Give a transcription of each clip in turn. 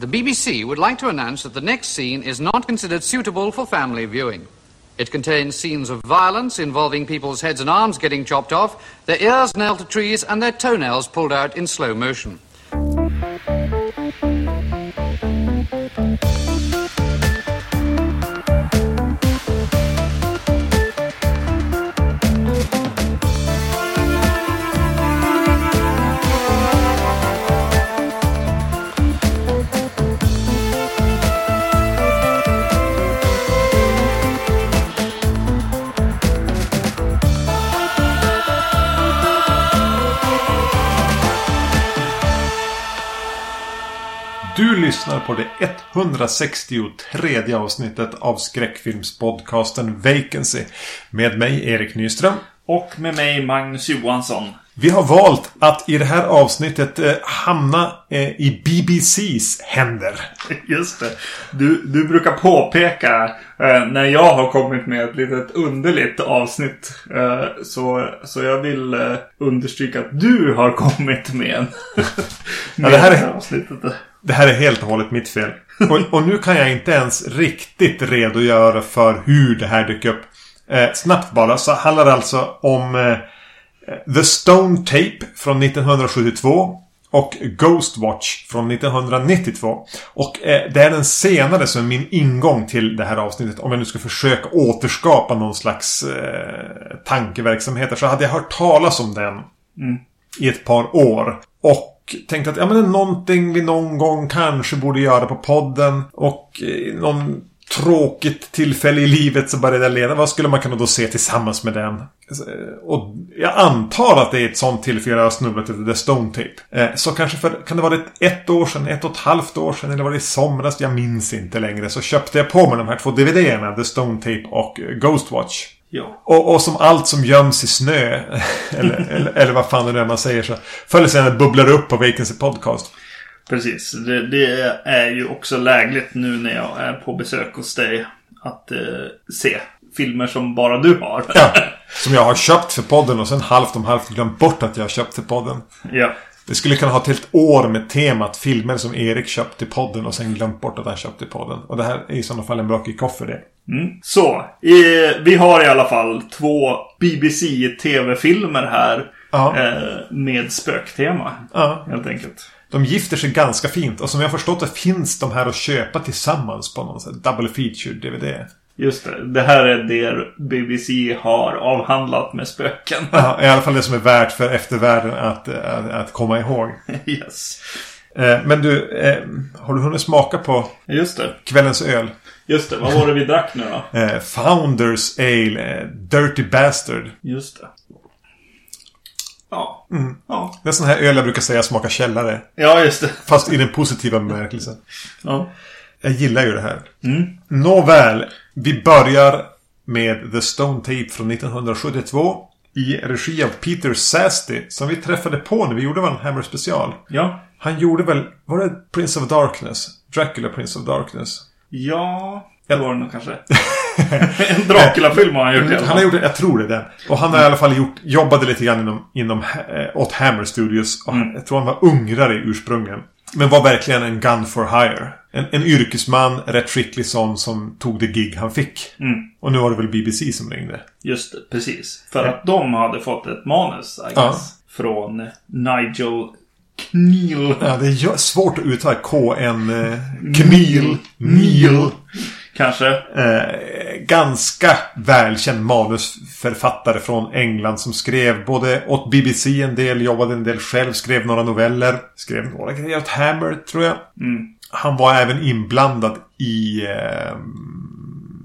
the BBC would like to announce that the next scene is not considered suitable for family viewing. It contains scenes of violence involving people's heads and arms getting chopped off, their ears nailed to trees, and their toenails pulled out in slow motion. På det 163 avsnittet av skräckfilmspodcasten Vacancy. Med mig Erik Nyström. Och med mig Magnus Johansson. Vi har valt att i det här avsnittet eh, hamna eh, i BBCs händer. Just det. Du, du brukar påpeka eh, när jag har kommit med ett litet underligt avsnitt. Eh, så, så jag vill eh, understryka att du har kommit med, med det här är- avsnittet. Det här är helt och hållet mitt fel. Och, och nu kan jag inte ens riktigt redogöra för hur det här dök upp. Eh, snabbt bara så handlar det alltså om eh, The Stone Tape från 1972 och Ghostwatch från 1992. Och eh, det är den senare som är min ingång till det här avsnittet. Om jag nu ska försöka återskapa någon slags eh, tankeverksamhet. Så hade jag hört talas om den i ett par år. Och tänkte att ja, men det är någonting vi någon gång kanske borde göra på podden. Och eh, någon tråkigt tillfälle i livet så började jag leda. Vad skulle man kunna då se tillsammans med den? Eh, och jag antar att det är ett sånt tillfälle jag har snubblat över The Stone Tape. Eh, så kanske för, kan det vara ett, ett år sedan, ett och ett halvt år sedan eller var det i somras? Jag minns inte längre. Så köpte jag på mig de här två DVD-erna. The Stone Tape och Ghostwatch. Ja. Och, och som allt som göms i snö, eller, eller, eller vad fan det är man säger så, förr eller senare bubblar det upp på Vacancy Podcast. Precis. Det, det är ju också lägligt nu när jag är på besök hos dig. Att eh, se filmer som bara du har. Ja, som jag har köpt för podden och sen halvt om halvt glömt bort att jag har köpt för podden. ja. Det skulle kunna ha ett helt år med temat filmer som Erik köpt till podden och sen glömt bort att han köpt till podden. Och det här är i sådana fall en bra kick-off för det. Så, eh, vi har i alla fall två BBC-tv-filmer här. Ja. Eh, med spöktema. Ja. Helt enkelt. De gifter sig ganska fint och som jag har förstått det finns de här att köpa tillsammans på någon sån här double feature DVD. Just det. Det här är det BBC har avhandlat med spöken. Ja, I alla fall det som är värt för eftervärlden att, att, att komma ihåg. yes. Eh, Men du, eh, har du hunnit smaka på Just det. kvällens öl? Just det. Vad var det vi drack nu då? Eh, Founders Ale, Dirty Bastard. Just det. Ja. Ja. Det är sån här öl jag brukar säga smakar källare. Ja, just det. Fast i den positiva bemärkelsen. Ja. Jag gillar ju det här. Nåväl, vi börjar med The Stone Tape från 1972. I regi av Peter Sasty. Som vi träffade på när vi gjorde vår Hammer special. Ja. Han gjorde väl, var det Prince of Darkness? Dracula Prince of Darkness. Ja. Det var det nog kanske. en Dracula-film har han gjort i alla Han har fall. gjort, jag tror det är den. Och han har i alla fall gjort, jobbade lite grann inom, inom eh, åt Hammer Studios. Och han, jag tror han var ungrare ursprungligen. Men var verkligen en gun for hire. En, en yrkesman, rätt skicklig sån som tog det gig han fick. Och nu var det väl BBC som ringde. Just det, precis. För att de hade fått ett manus, I guess. Ja. Från Nigel Kneel. Ja, det är svårt att uttala KN... Eh, Kneel. Neil. Kanske. Eh, ganska välkänd manusförfattare från England som skrev både åt BBC en del, jobbade en del själv, skrev några noveller. Skrev några grejer åt Hammer, tror jag. Han var även inblandad i eh,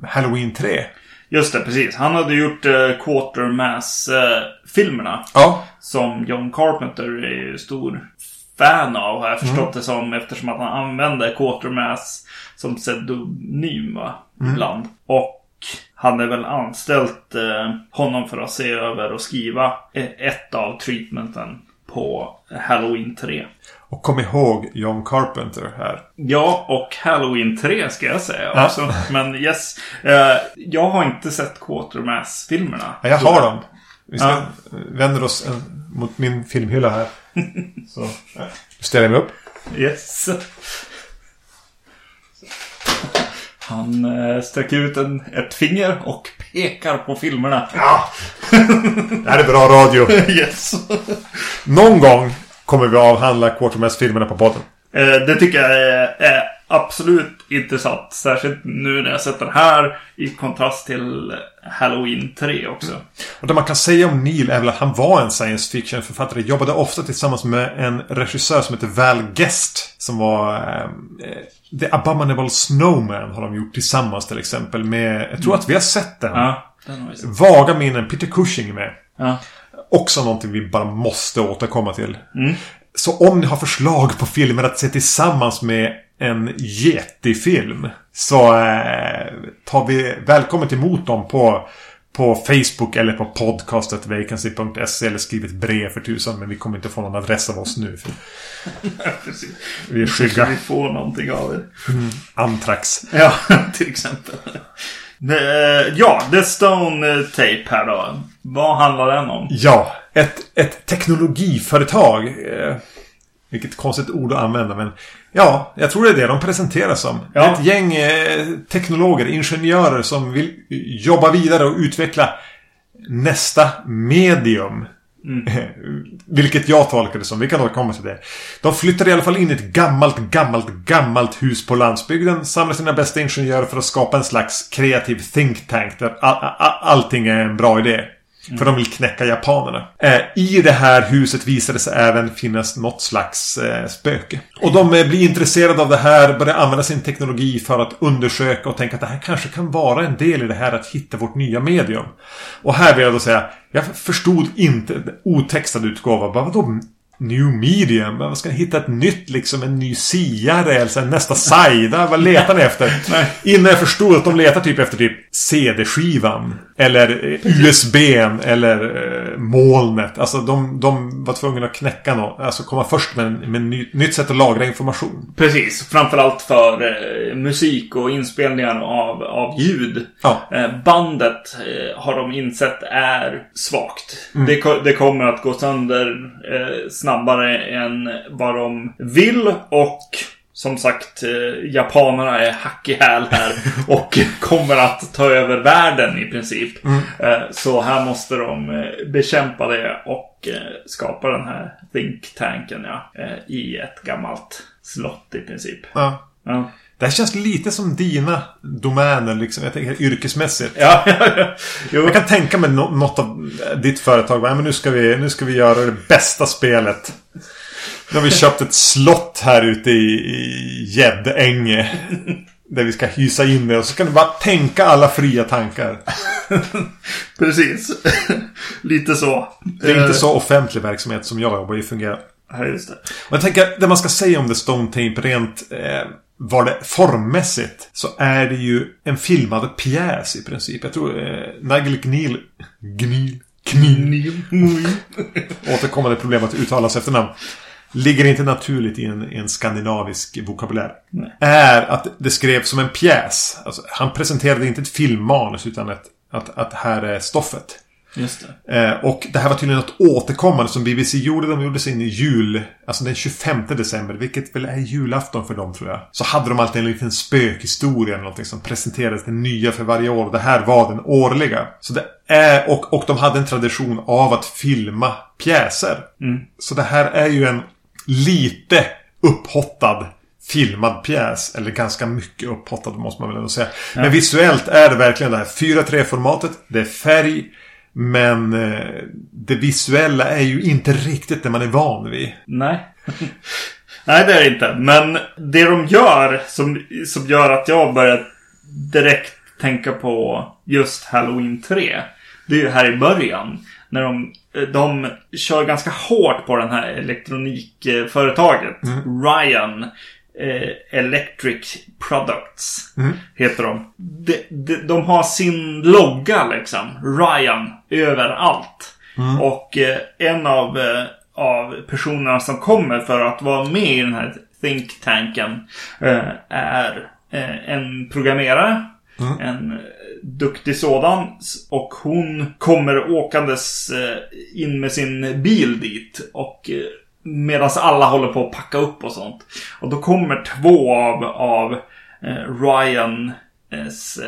Halloween 3. Just det, precis. Han hade gjort eh, Quatermass-filmerna. Ja. Som John Carpenter är ju stor fan av, har jag förstått Mm. det som. Eftersom att han använder Quatermass som pseudonym va, Mm. ibland. Och han är väl anställt eh, honom för att se över och skriva eh, ett av treatmenten på Halloween 3. Och kom ihåg John Carpenter här. Ja, och Halloween 3 ska jag säga Ja. också. Men yes. Eh, jag har inte sett Quatermass-filmerna. Ja, jag har dem. Vi ska Ja. vänder oss eh, mot min filmhylla här. Så, ställer jag mig upp. Yes. Han eh, sträcker ut en, ett finger och pekar på filmerna. Ja. det här är bra radio. yes. Någon gång kommer vi avhandla Quartermass-filmerna på podden. Eh, det tycker jag är, är absolut intressant. Särskilt nu när jag sett den här i kontrast till Halloween 3 också. Och det man kan säga om Neil är väl att han var en science fiction-författare. Jobbade ofta tillsammans med en regissör som heter Val Guest. Som var... Eh, The Abominable Snowman har de gjort tillsammans till exempel. Med, jag tror att vi har sett den. Ja, den har vi sett. Vaga minnen. Peter Cushing är med. Ja. Också någonting vi bara måste återkomma till. Mm. Så om ni har förslag på filmer att se tillsammans med en jättefilm så eh, tar vi välkommet emot dem på, på Facebook eller på podcastet vacancy.se eller skriv ett brev för tusan men vi kommer inte få någon adress av oss nu. Vi är skygga. vi få någonting av det? Antrax. Ja, till exempel. Eh, Ja, The Stone eh, Tape här då. Vad handlar den om? Ja, ett, ett teknologiföretag. Eh, vilket konstigt ord att använda men Ja, jag tror det är det de presenteras som. Ja. Ett gäng eh, teknologer, ingenjörer som vill jobba vidare och utveckla nästa medium. Mm. Vilket jag tolkar det som. Vi kan återkomma till det. De flyttar i alla fall in i ett gammalt, gammalt, gammalt hus på landsbygden. Samlar sina bästa ingenjörer för att skapa en slags kreativ think tank. Där all, all, allting är en bra idé. Mm. För de vill knäcka japanerna. Eh, I det här huset visade sig även finnas något slags eh, spöke. Och de eh, blir intresserade av det här, börjar använda sin teknologi för att undersöka och tänka att det här kanske kan vara en del i det här att hitta vårt nya medium. Och här vill jag då säga, jag förstod inte otextad utgåva. Bara, vadå New medium? Vad ska ni hitta ett nytt liksom? En ny siare? Eller här, nästa sajda? Vad letar ni efter? Innan jag förstod att de letar typ efter typ CD-skivan. Eller eh, USBn. Eller eh, molnet. Alltså de, de var tvungna att knäcka något. Alltså komma först med, ett ny, nytt sätt att lagra information. Precis, framförallt för eh, musik och inspelningar av, av ljud. Ja. Eh, bandet eh, har de insett är svagt. Mm. Det, det kommer att gå sönder eh, snabbare än vad de vill och som sagt, japanerna är hack i häl här och kommer att ta över världen i princip. Mm. Så här måste de bekämpa det och skapa den här think tanken ja, i ett gammalt slott i princip. Ja. Ja. Det här känns lite som dina domäner liksom. Jag tänker yrkesmässigt. Ja, ja, ja. Jo. Jag kan tänka mig nå- något av ditt företag. bara, "Ja, Men nu ska, vi, nu ska vi göra det bästa spelet. Nu har vi köpt ett slott här ute i, Gäddänge. Där vi ska hysa in det. Och så ska du bara tänka alla fria tankar. Precis. Lite så. Det är Eh, inte så offentlig verksamhet som jag jobbar i fungerar. Ja, just det. Och jag tänker, det man ska säga om The Stone Tape rent eh, vad det formmässigt så är det ju en filmad pjäs i princip. Jag tror eh, Nigel Gnil... Gnil? Knil? Återkommande problem att uttala sig efternamn. Ligger inte naturligt i en, en skandinavisk vokabulär. Nej. Är att det skrevs som en pjäs. Alltså, han presenterade inte ett filmmanus utan ett, att, att här är stoffet. Just det. Eh, och det här var tydligen något återkommande som BBC gjorde. De gjorde sin jul, alltså den 25 december, vilket väl är julafton för dem tror jag. Så hade de alltid en liten spökhistoria eller någonting som presenterades den nya för varje år. Och det här var den årliga. Så det är, och, och de hade en tradition av att filma pjäser. Så det här är ju en lite upphottad filmad pjäs. Eller ganska mycket upphottad måste man väl ändå säga. Men visuellt är det verkligen det här 4-3-formatet. Det är färg. Men eh, det visuella är ju inte riktigt det man är van vid. Nej. Nej, det är det inte. Men det de gör som, som gör att jag börjar direkt tänka på just Halloween 3. Det är ju här i början. När de, de kör ganska hårt på den här elektronikföretaget. Ryan eh, Electric Products heter de. De, de. de har sin logga liksom. Ryan överallt. Och eh, en av, eh, av personerna som kommer för att vara med i den här think tanken är en programmerare. En eh, duktig sådan. Och hon kommer åkandes in med sin bil dit. Och medan alla håller på att packa upp och sånt. Och då kommer två av, av eh, Ryan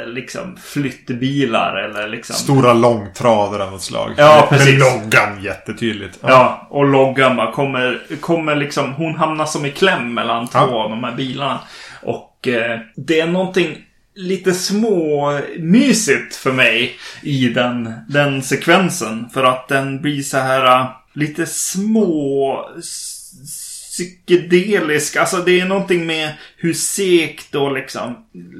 liksom flyttbilar eller liksom... Stora långtradare av något slag. Ja, med, precis. Med loggan jättetydligt. Ja, och loggan bara kommer, kommer liksom, hon hamnar som i kläm mellan två Ja. av de här bilarna. Och eh, det är någonting lite små mysigt för mig i den, den sekvensen. För att den blir så här eh, lite små psykedelisk. Alltså det är någonting med hur sekt och liksom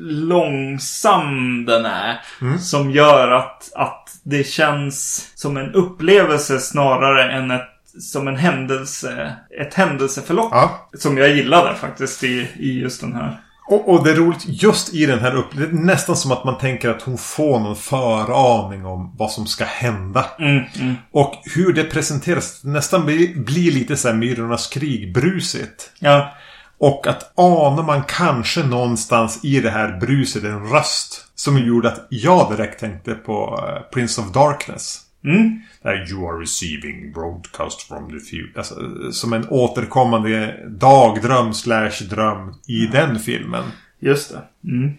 långsam den är. Som gör att, att det känns som en upplevelse snarare än ett som en händelse, ett händelseförlopp. Ja. Som jag gillade faktiskt i, i just den här. Och, och det är roligt, just i den här upplevelsen, det är nästan som att man tänker att hon får någon föraning om vad som ska hända. Mm, mm. Och hur det presenteras, nästan blir, blir lite så här Myrornas krig-brusigt. Ja, Och att anar man kanske någonstans i det här bruset en röst. Som gjorde att jag direkt tänkte på eh, Prince of Darkness. Mm. Där you are receiving broadcast from the future. Alltså, som en återkommande dagdröm slash dröm i den filmen. just det. Mm.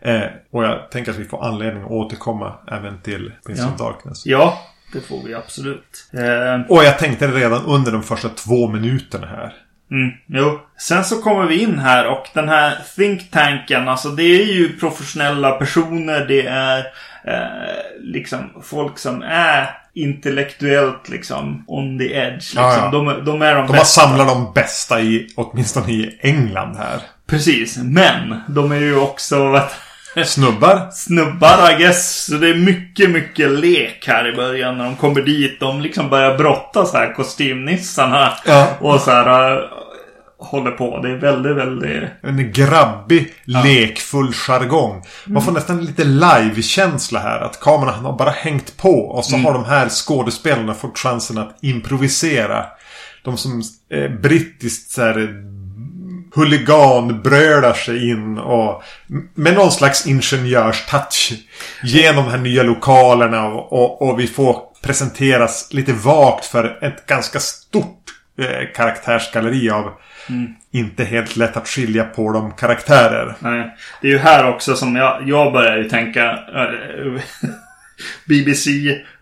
Eh, och jag tänker att vi får anledning att återkomma även till Prince Ja. of Darkness. Ja, det får vi absolut. Eh, Och jag tänkte redan under de första två minuterna här. Mm, jo. Sen så kommer vi in här och den här think tanken, alltså det är ju professionella personer, det är eh, liksom folk som är intellektuellt liksom on the edge. Liksom. Ja, ja. De, de är de, De bästa. samlat de bästa i, åtminstone i England här. Precis, men de är ju också vet, Snubbar. snubbar I guess. Så det är mycket, mycket lek här i början när de kommer dit. De liksom börjar brottas här, kostymnissarna. Ja. Och så här eh, håller på. Det är väldigt, väldigt... En grabbig, lekfull jargong. Man får nästan lite live-känsla här. Att kameran har bara hängt på. Och så har de här skådespelarna fått chansen att improvisera. De som eh, brittiskt så här, huliganbrölar sig in och med någon slags ingenjörstouch genom de här nya lokalerna och, och, och vi får presenteras lite vagt för ett ganska stort eh, karaktärsgalleri av inte helt lätt att skilja på de karaktärer. Nej. Det är ju här också som jag, jag börjar ju tänka eh, BBC,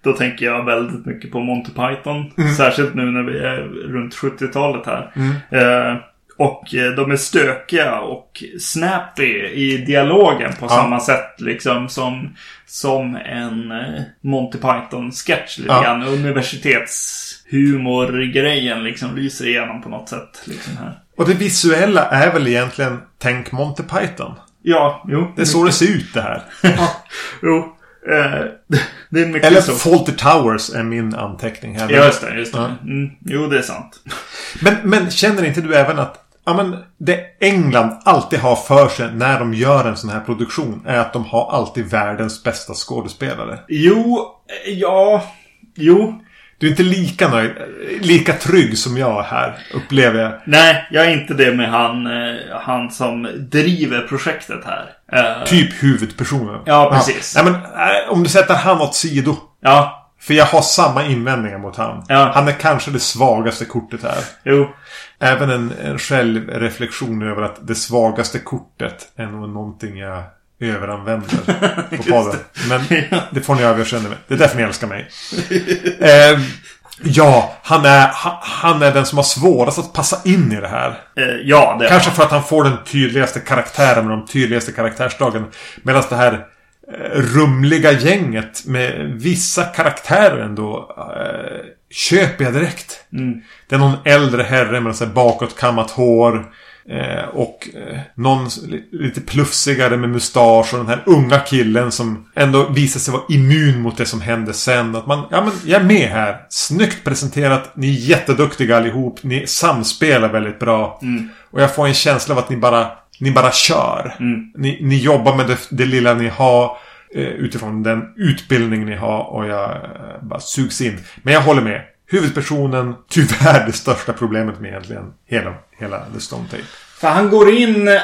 då tänker jag väldigt mycket på Monty Python. Särskilt nu när vi är runt 70-talet här. Eh, och eh, de är stökiga och snappy i dialogen på samma sätt liksom som, som en eh, Monty Python-sketch lite Ja. grann. Universitetshumor-grejen liksom lyser igenom på något sätt. Liksom här. Och det visuella är väl egentligen Tänk Monty Python. Ja, jo. Det är så det ser ut det här. Ja, jo. Eh, det är mycket Eller så. Fawlty Towers är min anteckning här. Ja, just det. Just det. Ja. Mm, jo, det är sant. Men, men känner inte du även att ja, men det England alltid har för sig när de gör en sån här produktion är att de har alltid världens bästa skådespelare. Jo, eh, ja, jo. Du är inte lika nöjd, lika trygg som jag här, upplever jag. Nej, jag är inte det med han, eh, han som driver projektet här. Eh, Typ huvudpersonen. Ja, precis. Ja. Nej, men, om du sätter han åt sido. Ja, För jag har samma invändningar mot han. Ja. Han är kanske det svagaste kortet här. jo. Även en, en självreflektion över att det svagaste kortet är nog någonting jag överanvänder på podden. Men det får ni överseende med. Det är därför ni älskar mig. eh, ja, han är, han, är den som har svårast att passa in i det här. Eh, ja, det Kanske för att han får den tydligaste karaktären med de tydligaste karaktärsdragen. Medan det här rumliga gänget med vissa karaktärer ändå eh, köper jag direkt. Det är någon äldre herre med så här bakåtkammat hår. Eh, och eh, någon lite plufsigare med mustasch och den här unga killen som ändå visar sig vara immun mot det som händer sen. Att man, ja men jag är med här. Snyggt presenterat. Ni är jätteduktiga allihop. Ni samspelar väldigt bra. Och jag får en känsla av att ni bara, ni bara kör. Ni, ni jobbar med det, det lilla ni har. eh, Utifrån den utbildning ni har och jag eh, bara sugs in. Men jag håller med. Huvudpersonen, tyvärr det största problemet med egentligen hela, hela The Stone Tape. För han går in... eh,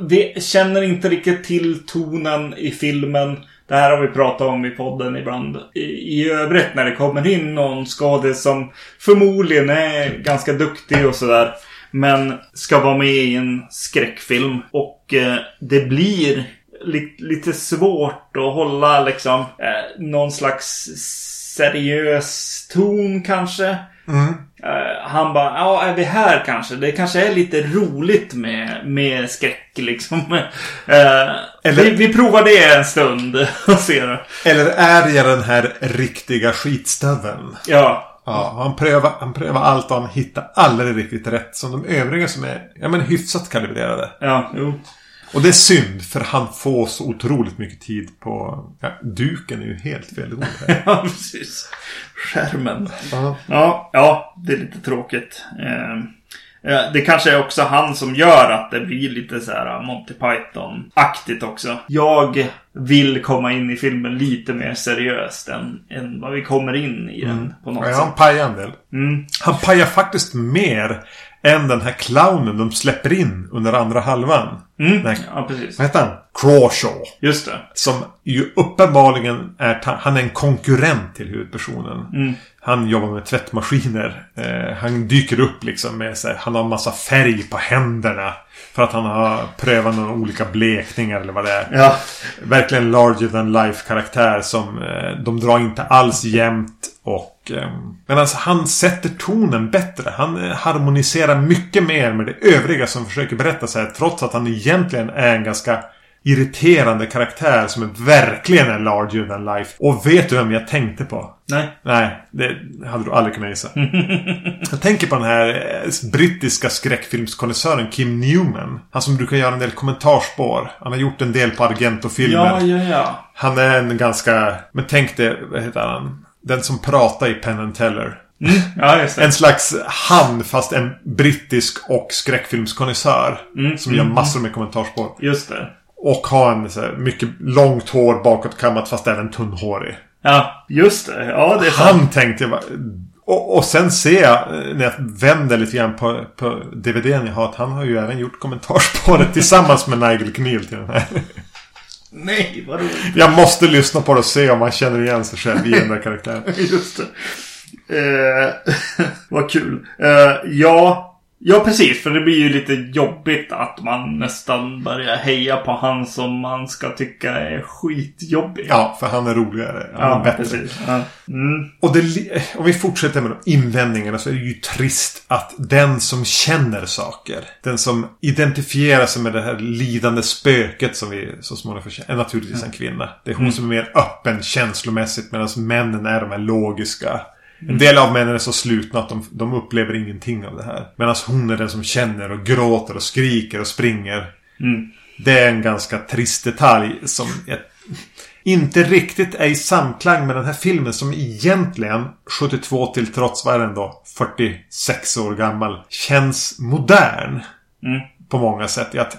Vi känner inte riktigt till tonen i filmen. Det här har vi pratat om i podden ibland. I, i övrigt när det kommer in någon skådis som förmodligen är ganska duktig och sådär. Men ska vara med i en skräckfilm. Och eh, det blir li, lite svårt att hålla liksom eh, någon slags seriös ton kanske. Mm. Eh, han bara, ja är vi här kanske? Det kanske är lite roligt med, med skräck liksom. Eh, Eller- vi, vi provar det en stund och ser. Eller är jag den här riktiga skitstöveln? Ja, Ja, han prövar, han prövar allt och han hittar aldrig riktigt rätt. Som de övriga som är ja, men hyfsat kalibrerade. ja, jo. Och det är synd för han får så otroligt mycket tid på... Ja, duken är ju helt fel ord här. Ja, precis. Skärmen. Ja. Ja, ja, det är lite tråkigt. Eh, eh, det kanske är också han som gör att det blir lite så här Monty Python-aktigt också. Jag vill komma in i filmen lite mer seriöst än, än vad vi kommer in i den på något Ja, sätt. han pajar en del. Mm. Han pajar faktiskt mer än den här clownen de släpper in under andra halvan. Mm. Nej. Ja, precis. Vad heter han? Crawshaw. Just det. Som ju uppenbarligen är... Han är en konkurrent till huvudpersonen. Mm. Han jobbar med tvättmaskiner. Eh, han dyker upp liksom med sig. Han har en massa färg på händerna. För att han har prövat några olika blekningar eller vad det är. Ja. Verkligen larger than life karaktär som eh, de drar inte alls jämnt. Och, eh, men alltså han sätter tonen bättre. Han eh, harmoniserar mycket mer med det övriga som försöker berätta sig. Trots att han egentligen är en ganska irriterande karaktär som är verkligen är larger than life. Och vet du vem jag tänkte på? Nej. Nej, det hade du aldrig kunnat gissa. jag tänker på den här eh, brittiska skräckfilmskonnässören Kim Newman. Han som brukar göra en del kommentarspår. Han har gjort en del på Argento-filmer. Ja, ja, ja. Han är en ganska... Men tänk dig, vad heter han? Den som pratar i Penn and Teller. Mm. Ja. En slags han fast en brittisk och skräckfilmskonnässör. Mm, Som gör massor med kommentarspår. Just det. Och har en så här, mycket långt hår bakåtkammat fast även tunnhårig. Ja, just det. Ja, det är sant. Han tänkte jag och, och sen ser jag eh, när jag vänder lite grann på, på DVDn jag har att han har ju även gjort kommentarspåret tillsammans med Nigel Knill till den här. Nej, vad roligt. Jag måste lyssna på det och se om man känner igen sig själv i den där karaktären. Just det. Eh, vad kul. Eh, ja, ja, precis. För det blir ju lite jobbigt att man nästan börjar heja på han som man ska tycka är skitjobbig. Ja, för han är roligare. Han är ja bättre. precis. Ja. Mm. Och det, om vi fortsätter med de invändningarna så är det ju trist att den som känner saker, den som identifierar sig med det här lidande spöket som vi så småningom får känna, är naturligtvis en kvinna. Det är hon som är mer öppen känslomässigt medan männen är de här logiska. En del av männen är så slutna att de, de upplever ingenting av det här. Medan hon är den som känner och gråter och skriker och springer. Mm. Det är en ganska trist detalj som jag inte riktigt är i samklang med den här filmen som egentligen 72 till trots vad är den då 46 år gammal känns modern. Mm. På många sätt. Att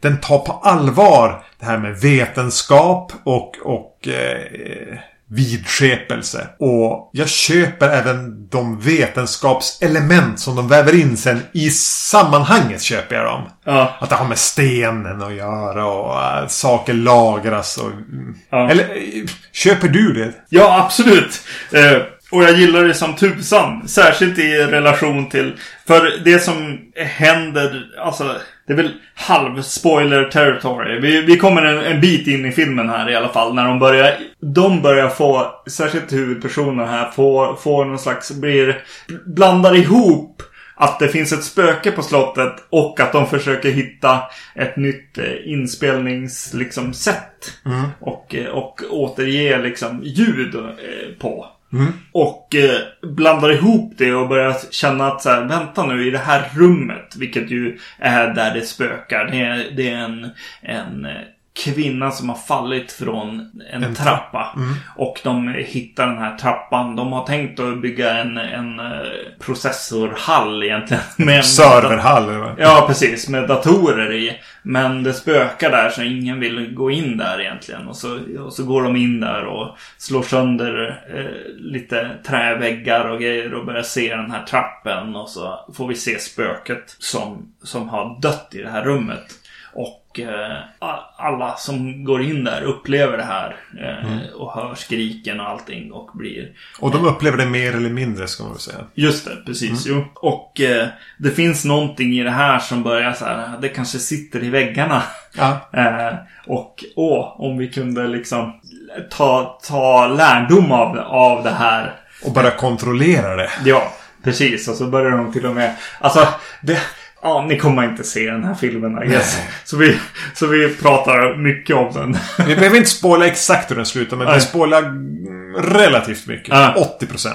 den tar på allvar det här med vetenskap och, och eh, vidskepelse. Och jag köper även de vetenskapselement som de väver in sen i sammanhanget köper jag dem. Ja. Att det har med stenen att göra och äh, saker lagras och... Ja. Eller, köper du det? Ja, absolut. Eh, och jag gillar det som tusan. Särskilt i relation till... För det som händer, alltså... Det är väl halv spoiler territory. Vi, vi kommer en, en bit in i filmen här i alla fall. När de börjar... De börjar få, särskilt huvudpersonen här, få, få någon slags... Blir... Blandar ihop att det finns ett spöke på slottet och att de försöker hitta ett nytt eh, inspelnings liksom, sätt. Och, eh, och återge liksom ljud eh, Mm. Och eh, blandar ihop det och börjar känna att så här, vänta nu i det här rummet, vilket ju är där det spökar. Det är, det är en, en eh, kvinna som har fallit från en, En trappa. Och de hittar den här trappan. De har tänkt att bygga en, en eh, processorhall egentligen. Med Serverhall? Ja, precis. Med datorer i. Men det spökar där så ingen vill gå in där egentligen. Och så, och så går de in där och slår sönder eh, lite träväggar och grejer och börjar se den här trappen. Och så får vi se spöket som, som har dött i det här rummet. Och eh, alla som går in där upplever det här. Eh, Och hör skriken och allting och blir Och de upplever det mer eller mindre ska man väl säga. Just det, precis. Jo. Och eh, det finns någonting i det här som börjar så här. Det kanske sitter i väggarna. Ja. Eh, och åh, om vi kunde liksom ta, ta lärdom av, av det här. Och bara kontrollera det. Ja, precis. Och så börjar de till och med... Alltså, det... Ja, ni kommer inte se den här filmen, I guess. Så vi, så vi pratar mycket om den. Vi behöver inte spoila exakt hur den slutar, men vi spoilar relativt mycket. Ja. 80%.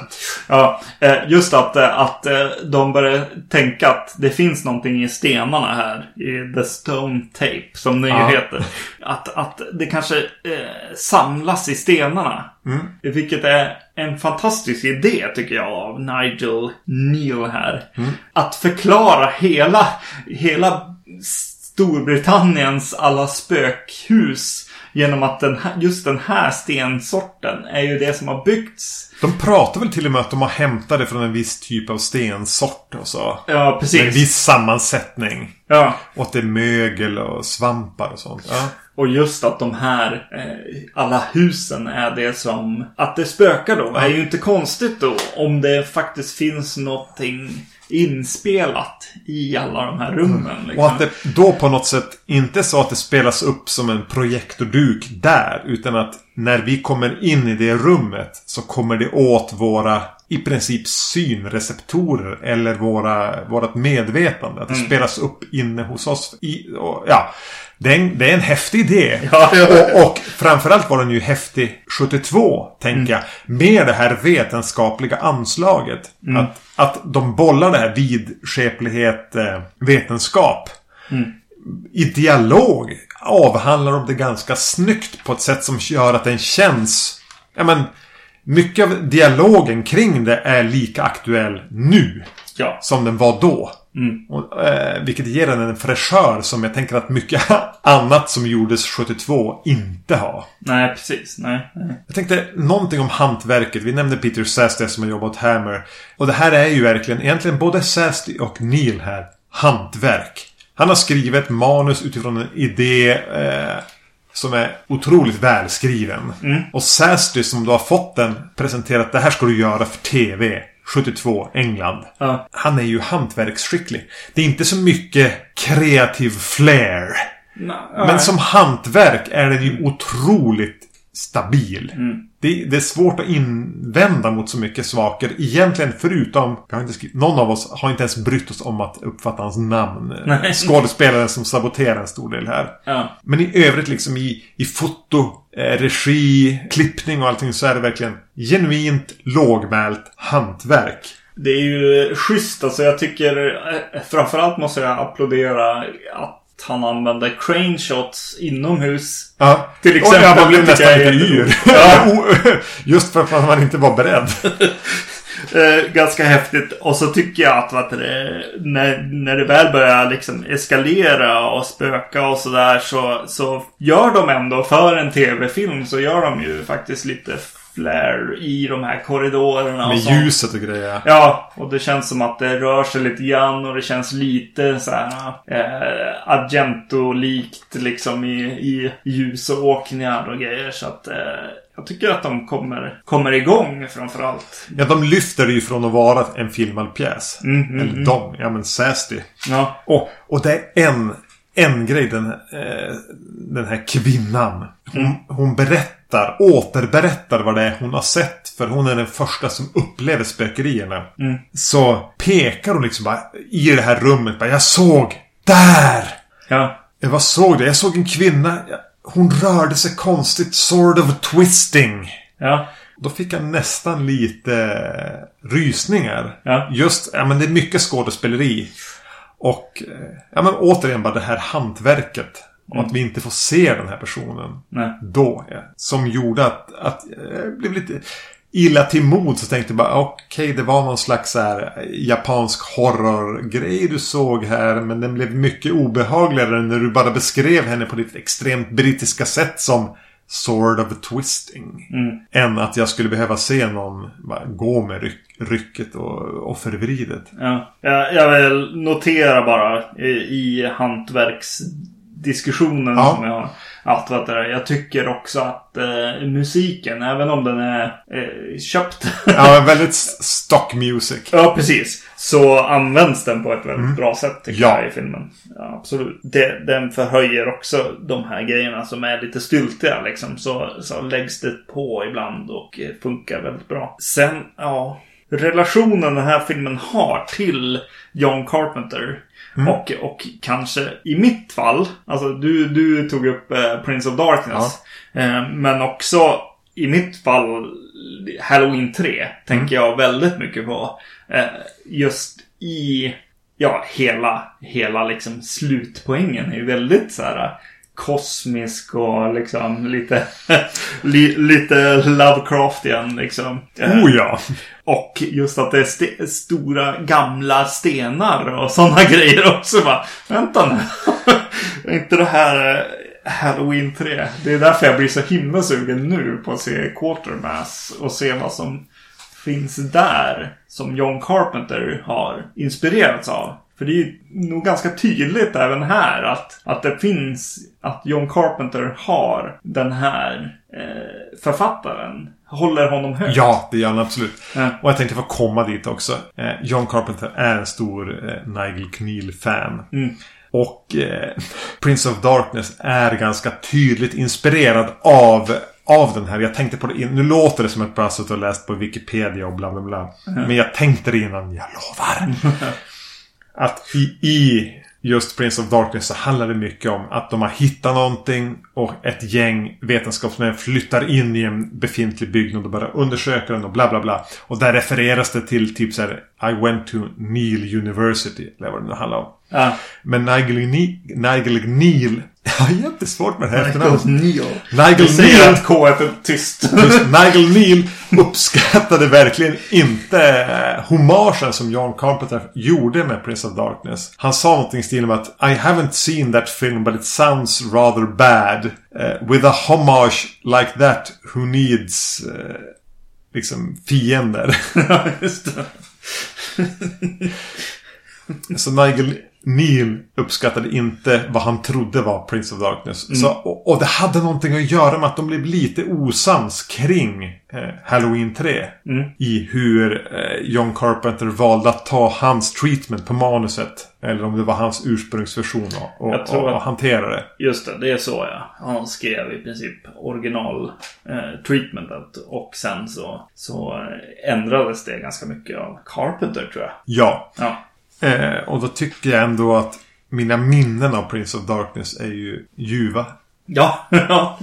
Ja, eh, just att, eh, att eh, de börjar tänka att det finns någonting i stenarna här. I The Stone Tape, som det Ja. heter. Att, att det kanske eh, samlas i stenarna. Vilket är en fantastisk idé tycker jag av Nigel Neal här. Att förklara hela, hela Storbritanniens alla spökhus. Genom att den här, just den här stensorten är ju det som har byggts. De pratar väl till och med att de har hämtat det från en viss typ av stensort och så. Ja, Med en precis. viss sammansättning. Ja. Och att det är mögel och svampar och sånt. Ja. Och just att de här, eh, alla husen är det som, att det spökar då, är ju inte konstigt då om det faktiskt finns någonting inspelat i alla de här rummen. Liksom. Och att det då på något sätt inte så att det spelas upp som en projektorduk där. Utan att när vi kommer in i det rummet så kommer det åt våra i princip synreceptorer eller våra, vårat medvetande. Att det spelas upp inne hos oss. I, och, ja, det är, en, det är en häftig idé. Ja. Och, och framförallt var den ju häftig 72, tänker jag. Med det här vetenskapliga anslaget. Att, att de bollar det här vidskeplighet, eh, vetenskap. I dialog avhandlar de det ganska snyggt på ett sätt som gör att den känns... Ja men... Mycket av dialogen kring det är lika aktuell nu Ja. som den var då. Och, eh, vilket ger den en fräschör som jag tänker att mycket annat som gjordes 72 inte har. Nej, precis. Nej. nej. Jag tänkte någonting om hantverket. Vi nämnde Peter Sasty som har jobbat Hammer. Och det här är ju verkligen, egentligen både Sasty och Neil här, hantverk. Han har skrivit manus utifrån en idé eh, som är otroligt välskriven. Och Sasty som då har fått den presenterat, det här ska du göra för TV. 72, England. Ja. Han är ju hantverksskicklig. Det är inte så mycket kreativ flair. Nej. Men som hantverk är den ju otroligt stabil. Mm. Det, det är svårt att invända mot så mycket saker. Egentligen förutom... Skrivit, någon av oss har inte ens brytt oss om att uppfatta hans namn. Nej. Skådespelaren som saboterar en stor del här. Ja. Men i övrigt liksom i, i foto, eh, regi, klippning och allting så är det verkligen genuint lågmält hantverk. Det är ju schysst. Alltså jag tycker eh, framförallt måste jag applådera att han använder crane shots inomhus. Ja. Till exempel, Och jag blev nästan lite yr. Ja. Just för att man inte var beredd. Eh, ganska häftigt. Och så tycker jag att vet du, när, när det väl börjar liksom eskalera och spöka och sådär så, så gör de ändå för en tv-film så gör de ju faktiskt lite flare i de här korridorerna. och Med sånt. ljuset och grejer. Ja, och det känns som att det rör sig lite grann och det känns lite så här eh, Argento-likt liksom i, i ljus och åkningar och grejer. Så att eh, jag tycker att de kommer, kommer igång framförallt. Ja, de lyfter det ju från att vara en filmad pjäs. Mm, mm, Eller de, ja men Sasty. Ja, Och, och det är en, en grej den, eh, den här kvinnan. Hon, Mm. hon berättar, återberättar vad det är hon har sett. För hon är den första som upplever spökerierna. Mm. Så pekar hon liksom bara i det här rummet. Bara, jag såg där! ja, Jag vad såg det? Jag såg en kvinna. Hon rörde sig konstigt. Sort of twisting. ja, Då fick jag nästan lite rysningar. Ja. Just, ja men det är mycket skådespeleri. Och, eh, ja men återigen bara det här hantverket. Och att vi inte får se den här personen. nej. Då, ja. Som gjorde att, att jag blev lite illa till mod. Så tänkte jag bara, okej det var någon slags så här japansk horrorgrej du såg här. Men den blev mycket obehagligare när du bara beskrev henne på ditt extremt brittiska sätt som Sword of twisting. Än att jag skulle behöva se någon bara gå med ryck, rycket och, och förvridet. Ja. Jag, jag vill notera bara i, i diskussionen Ja. som jag har haft. Vet du, jag tycker också att eh, musiken, även om den är eh, köpt. Ja, väldigt stock music. ja, precis. Så används den på ett väldigt bra sätt tycker Mm. Ja. jag i filmen. Ja, absolut. Det, den förhöjer också de här grejerna som är lite styltiga liksom. Så, så läggs det på ibland och eh, funkar väldigt bra. Sen, ja. Relationen den här filmen har till John Carpenter. Mm. Och, och kanske i mitt fall. Alltså du, du tog upp eh, Prince of Darkness. Eh, men också i mitt fall Halloween 3 tänker jag väldigt mycket på. Eh, just i ja, hela, hela liksom slutpoängen är ju väldigt så här kosmisk och liksom lite, li, lite Lovecraftian liksom. Eh, Oh ja. och just att det är st- stora gamla stenar och sådana grejer också. Bara, Vänta nu. Inte det här eh, Halloween 3? Det är därför jag blir så himla sugen nu på att se Quartermass och se vad som finns där. Som John Carpenter har inspirerats av. För det är ju nog ganska tydligt även här att, att det finns, att John Carpenter har den här eh, författaren. Håller honom högt. Ja, det gör han absolut. Ja. Och jag tänkte få komma dit också. Eh, John Carpenter är en stor eh, Nigel Kneal-fan. Mm. Och eh, Prince of Darkness är ganska tydligt inspirerad av av den här. Jag tänkte på det in, Nu låter det som att jag bara suttit och läst på Wikipedia och bla bla bla. Men jag tänkte det innan. Jag lovar. att i, i just Prince of Darkness så handlar det mycket om att de har hittat någonting och ett gäng vetenskapsmän flyttar in i en befintlig byggnad och börjar undersöka den och bla bla bla. Och där refereras det till typ så här I went to Neil University. Eller vad det nu handlar om. Ja. Men Nigel, Ni- Nigel Neil... Jag har jättesvårt med det här efternamnet. Neil. Nigel Du säger Neil. att K är tyst. Just Nigel Neil uppskattade verkligen inte eh, hommagen som John Carpenter gjorde med Prince of Darkness. Han sa någonting i stil med att I haven't seen that film but it sounds rather bad. Eh, with a homage like that who needs eh, liksom fiender. Ja, just det. Så Nigel Neil uppskattade inte vad han trodde var Prince of Darkness. Så, och, och det hade någonting att göra med att de blev lite osams kring eh, Halloween 3. I hur eh, John Carpenter valde att ta hans treatment på manuset. Eller om det var hans ursprungsversion och, och, och, och hantera det. Just det, det är så ja. Han skrev i princip original eh, treatmentet. Och sen så, så eh, ändrades det ganska mycket av Carpenter tror jag. Ja. Ja. Eh, och då tycker jag ändå att mina minnen av Prince of Darkness är ju ljuva. Ja, ja.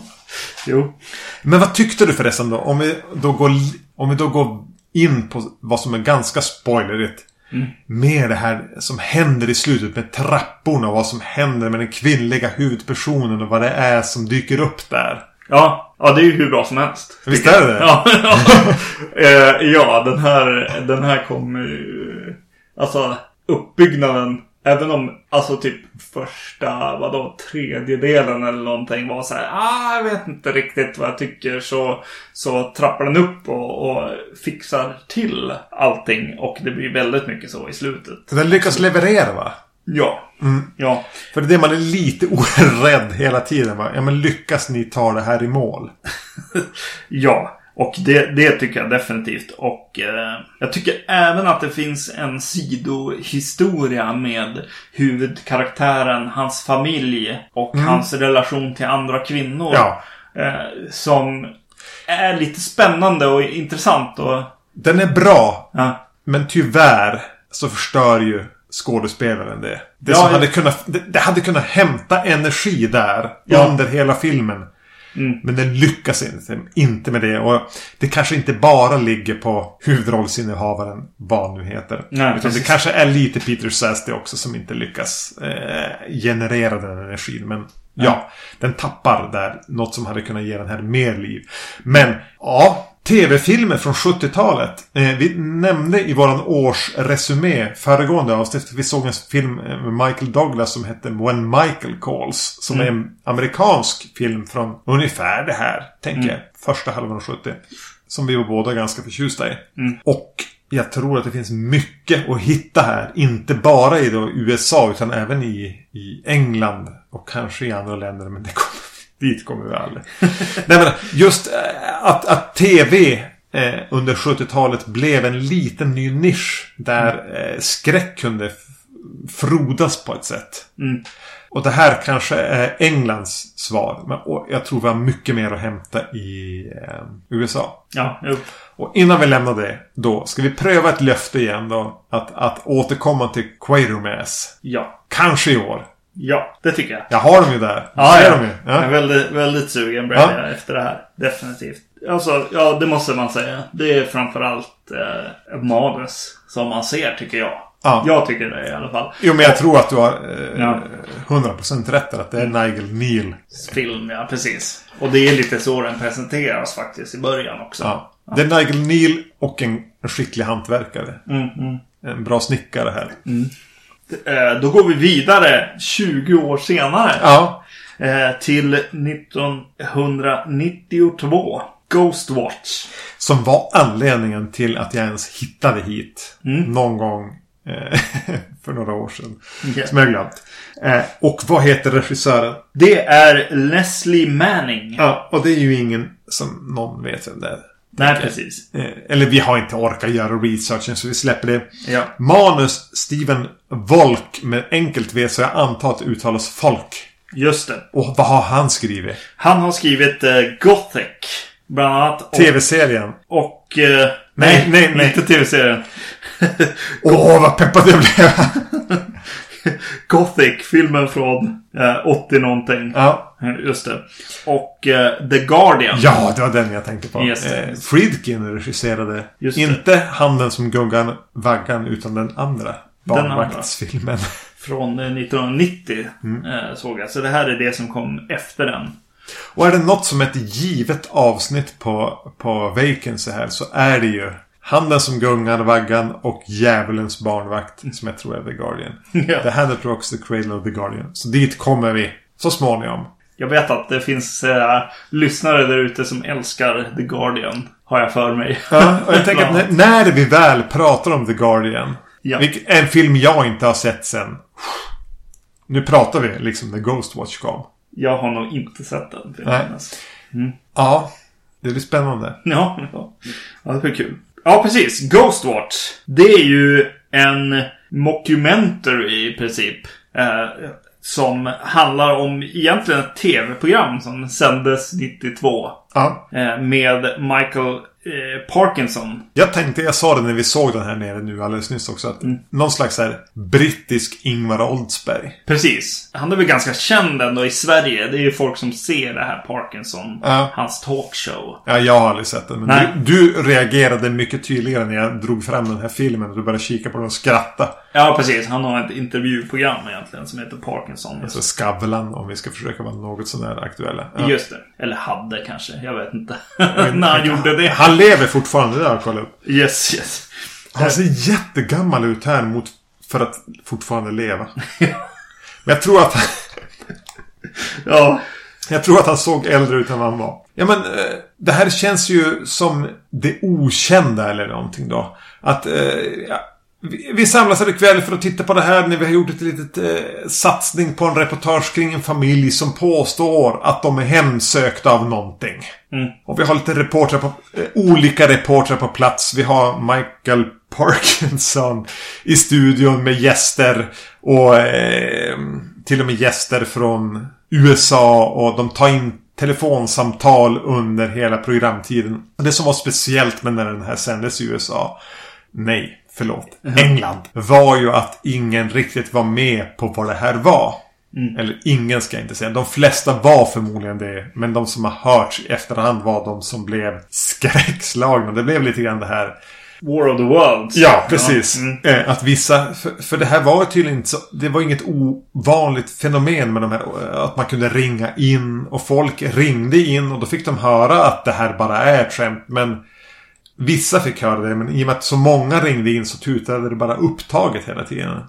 Jo. Men vad tyckte du förresten då? Om vi då går, om vi då går in på vad som är ganska spoilerigt. Med det här som händer i slutet med trapporna och vad som händer med den kvinnliga huvudpersonen och vad det är som dyker upp där. Ja, ja det är ju hur bra som helst. Visst är det? Ja, ja. Eh, ja den här, den här kommer ju... Alltså uppbyggnaden. Även om alltså typ första, vadå, tredjedelen eller någonting var så här. Ah, jag vet inte riktigt vad jag tycker. Så, så trappar den upp och, och fixar till allting. Och det blir väldigt mycket så i slutet. Så den lyckas leverera va? Ja. Ja. För det är det man är lite orädd hela tiden va? Ja men lyckas ni ta det här i mål? Ja, och det, det tycker jag definitivt. Och eh, jag tycker även att det finns en sidohistoria med huvudkaraktären, hans familj och hans relation till andra kvinnor. Ja. Eh, som är lite spännande och intressant. Och, Den är bra. ja, Men tyvärr så förstör ju skådespelaren det. Det, Ja, som jag- hade kunnat, det, det hade kunnat hämta energi där under hela filmen. Mm. Men den lyckas inte, inte med det. Och det kanske inte bara ligger på huvudrollsinnehavaren, vad nu heter. Nej, Utan det precis. kanske är lite Peter Sasty också som inte lyckas eh, generera den energin. Men ja, den tappar där något som hade kunnat ge den här mer liv. Men ja, Tv-filmer från 70-talet. Eh, vi nämnde i våran årsresumé föregående avsnitt vi såg en film med Michael Douglas som hette When Michael Calls. Som är en amerikansk film från ungefär det här, tänker jag. Första halvan av 70. Som vi var båda ganska förtjusta i. Och jag tror att det finns mycket att hitta här. Inte bara i USA utan även i, i England och kanske i andra länder. Men det kommer, dit kommer vi aldrig. Nej, men just eh, att, att tv eh, under 70-talet blev en liten ny nisch. Där eh, skräck kunde frodas på ett sätt. Mm. Och det här kanske är Englands svar. Men jag tror vi har mycket mer att hämta i eh, USA. Ja, jo. Och innan vi lämnar det då ska vi pröva ett löfte igen då. Att, att återkomma till Quatermass. Ja. Kanske i år. Ja, det tycker jag. Jag har dem ju där. Ja, Ser ja. dem ju. Jag är Ja. väldigt, väldigt sugen Ja. jag efter det här. Definitivt. Alltså, ja, det måste man säga. Det är framförallt eh, manus som man ser, tycker jag. Ja. Jag tycker det i alla fall. Jo men jag tror att du har eh, Ja. 100% rätt där. Att det är Nigel Neal. Film, ja precis. Och det är lite så den presenteras faktiskt i början också. Ja. Det är Nigel Neal och en, skicklig hantverkare. Mm, mm. En bra snickare här. Eh, då går vi vidare 20 år senare. Ja. Eh, till 1992. Ghostwatch. Som var anledningen till att jag ens hittade hit. Någon gång eh, för några år sedan. Ja. Som jag har glömt. Eh, och vad heter regissören? Det är Leslie Manning. Ja, och det är ju ingen som någon vet vem det är. Nej, precis. Eh, eller vi har inte orkat göra researchen så vi släpper det. Ja. Manus Steven Volk med enkelt V så jag antar att det uttalas Folk. Just det. Och vad har han skrivit? Han har skrivit eh, Gothic. Bland annat. TV-serien. och eh, Nej, nej, nej. Inte tv-serien. Åh, vad peppad jag blev! Gothic, filmen från eh, 80 någonting. ja. Just det. Och eh, The Guardian. ja, det var den jag tänkte på. Yes. Eh, Friedkin regisserade Just det. inte Handen som guggan vaggan utan den andra barnvaktsfilmen. Från eh, 1990 Mm. eh, såg jag. Så det här är det som kom efter den. Och är det något som är ett givet avsnitt på, på Vacancy här så är det ju Handen som gungar vaggan och Djävulens barnvakt som jag tror är The Guardian. Ja. The Hand that rocks the cradle of the Guardian. Så dit kommer vi så småningom. Jag vet att det finns eh, lyssnare där ute som älskar The Guardian. Har jag för mig. Ja, och jag tänker att när, när vi väl pratar om The Guardian. Ja. En film jag inte har sett sen. Nu pratar vi liksom när Ghostwatch kom. Jag har nog inte sett den. Nej. ens. Ja, det blir spännande. Ja, ja. ja, det blir kul. Ja, precis. Ghostwatch. Det är ju en mockumentary i princip. Eh, som handlar om egentligen ett tv-program som sändes 92. Ja. Eh, med Michael eh, Parkinson. Jag tänkte, jag sa det när vi såg den här nere nu alldeles nyss också. Att Mm. Någon slags här brittisk Ingvar Oldsberg. Precis. Han är väl ganska känd ändå i Sverige. Det är ju folk som ser det här Parkinson. Ja. Hans talkshow. Ja, jag har aldrig sett den. Men du, du reagerade mycket tydligare när jag drog fram den här filmen. Och du började kika på den och skratta. Ja, precis. Han har ett intervjuprogram egentligen som heter Parkinson. Alltså Skavlan om vi ska försöka vara något sånär aktuella. Ja. Just det. Eller hade kanske. Jag vet inte. När han gjorde det. Han lever fortfarande, det har jag kollat upp. Yes, yes. Han ser jättegammal ut här mot för att fortfarande leva. Men jag tror att Ja. jag tror att han såg äldre ut än vad han var. Ja men eh, det här känns ju som det okända eller någonting då. Att eh, vi, vi samlas här ikväll för att titta på det här när vi har gjort ett litet eh, satsning på en reportage kring en familj som påstår att de är hemsökta av någonting. Mm. Och vi har lite reportrar på, eh, olika reportrar på plats. Vi har Michael Parkinson i studion med gäster. Och eh, till och med gäster från USA. Och de tar in telefonsamtal under hela programtiden. Det som var speciellt med när den här sändes i USA. Nej, förlåt. England. Var ju att ingen riktigt var med på vad det här var. Eller ingen ska jag inte säga. De flesta var förmodligen det. Men de som har hörts i efterhand var de som blev skräckslagna. Det blev lite grann det här. War of the Worlds. Ja, precis. Ja, mm. Eh, Att vissa... För, för det här var ju tydligen inte så... Det var inget ovanligt fenomen med de här... eh, Att man kunde ringa in och folk ringde in och då fick de höra att det här bara är ett skämt. Men vissa fick höra det. Men i och med att så många ringde in så tutade det bara upptaget hela tiden.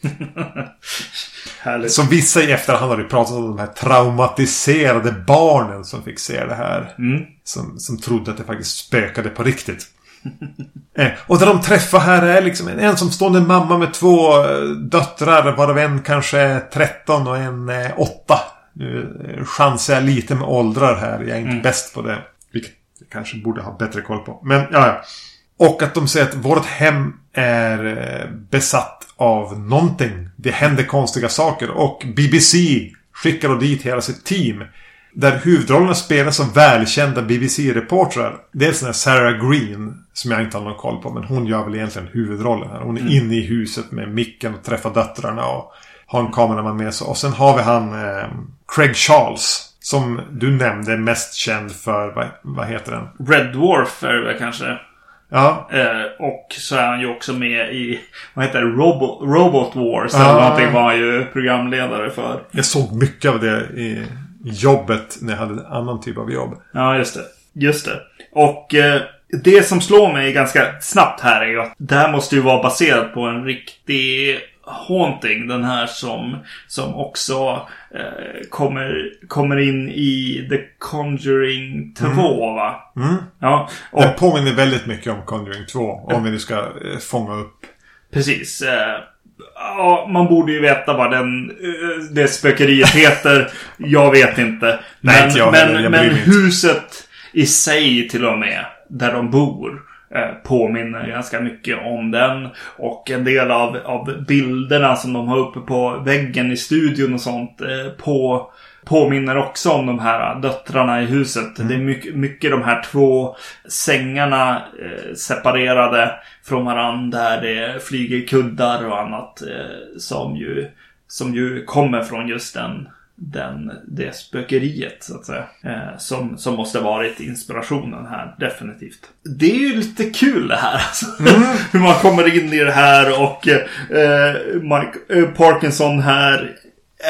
Härligt. Så vissa i efterhand har ju pratat om de här traumatiserade barnen som fick se det här. Mm. Som, som trodde att det faktiskt spökade på riktigt. Eh, och där de träffar här är liksom en ensamstående mamma med två eh, döttrar. Varav en kanske är 13 och en är 8. Nu eh, chansar jag lite med åldrar här. Jag är inte bäst på det. Jag kanske borde ha bättre koll på. Men ja, ja. Och att de säger att vårt hem är eh, besatt av någonting. Det händer konstiga saker. Och BBC skickar då dit hela sitt team. Där huvudrollerna spelas av välkända BBC-reportrar. Dels den här Sarah Green. Som jag inte har någon koll på. Men hon gör väl egentligen huvudrollen här. Hon är inne i huset med micken och träffar döttrarna. Och har en kameraman med sig. Och sen har vi han eh, Craig Charles. Som du nämnde mest känd för, vad, vad heter den? Red Dwarf är det väl kanske. Ja, Eh, och så är han ju också med i, vad heter det, Robo, Robot Wars. Ah. Eller någonting var han ju programledare för. jag såg mycket av det i jobbet när jag hade en annan typ av jobb. Ja, just det. Just det. Och eh, det som slår mig ganska snabbt här är ju att det här måste ju vara baserat på en riktig Haunting. Den här som, som också eh, kommer, kommer in i The Conjuring 2 va? Mm. Ja, och Den påminner väldigt mycket om Conjuring 2. Om vi nu ska eh, fånga upp. Precis. Eh, ja, man borde ju veta vad den, eh, det spökeriet heter. Jag vet inte. Nej, Men, inte jag men, Jag men huset i sig till och med, där de bor, påminner ganska mycket om den. Och en del av, av bilderna som de har uppe på väggen i studion och sånt eh, på Påminner också om de här döttrarna i huset. Mm. Det är mycket, mycket de här två sängarna eh, separerade från varandra. Där det flyger kuddar och annat eh, som, ju, som ju kommer från just den, den, det spökeriet så att säga. Eh, som, som måste varit inspirationen här, definitivt. Det är ju lite kul det här alltså. Hur man kommer in i det här och eh, Mike, eh, Parkinson här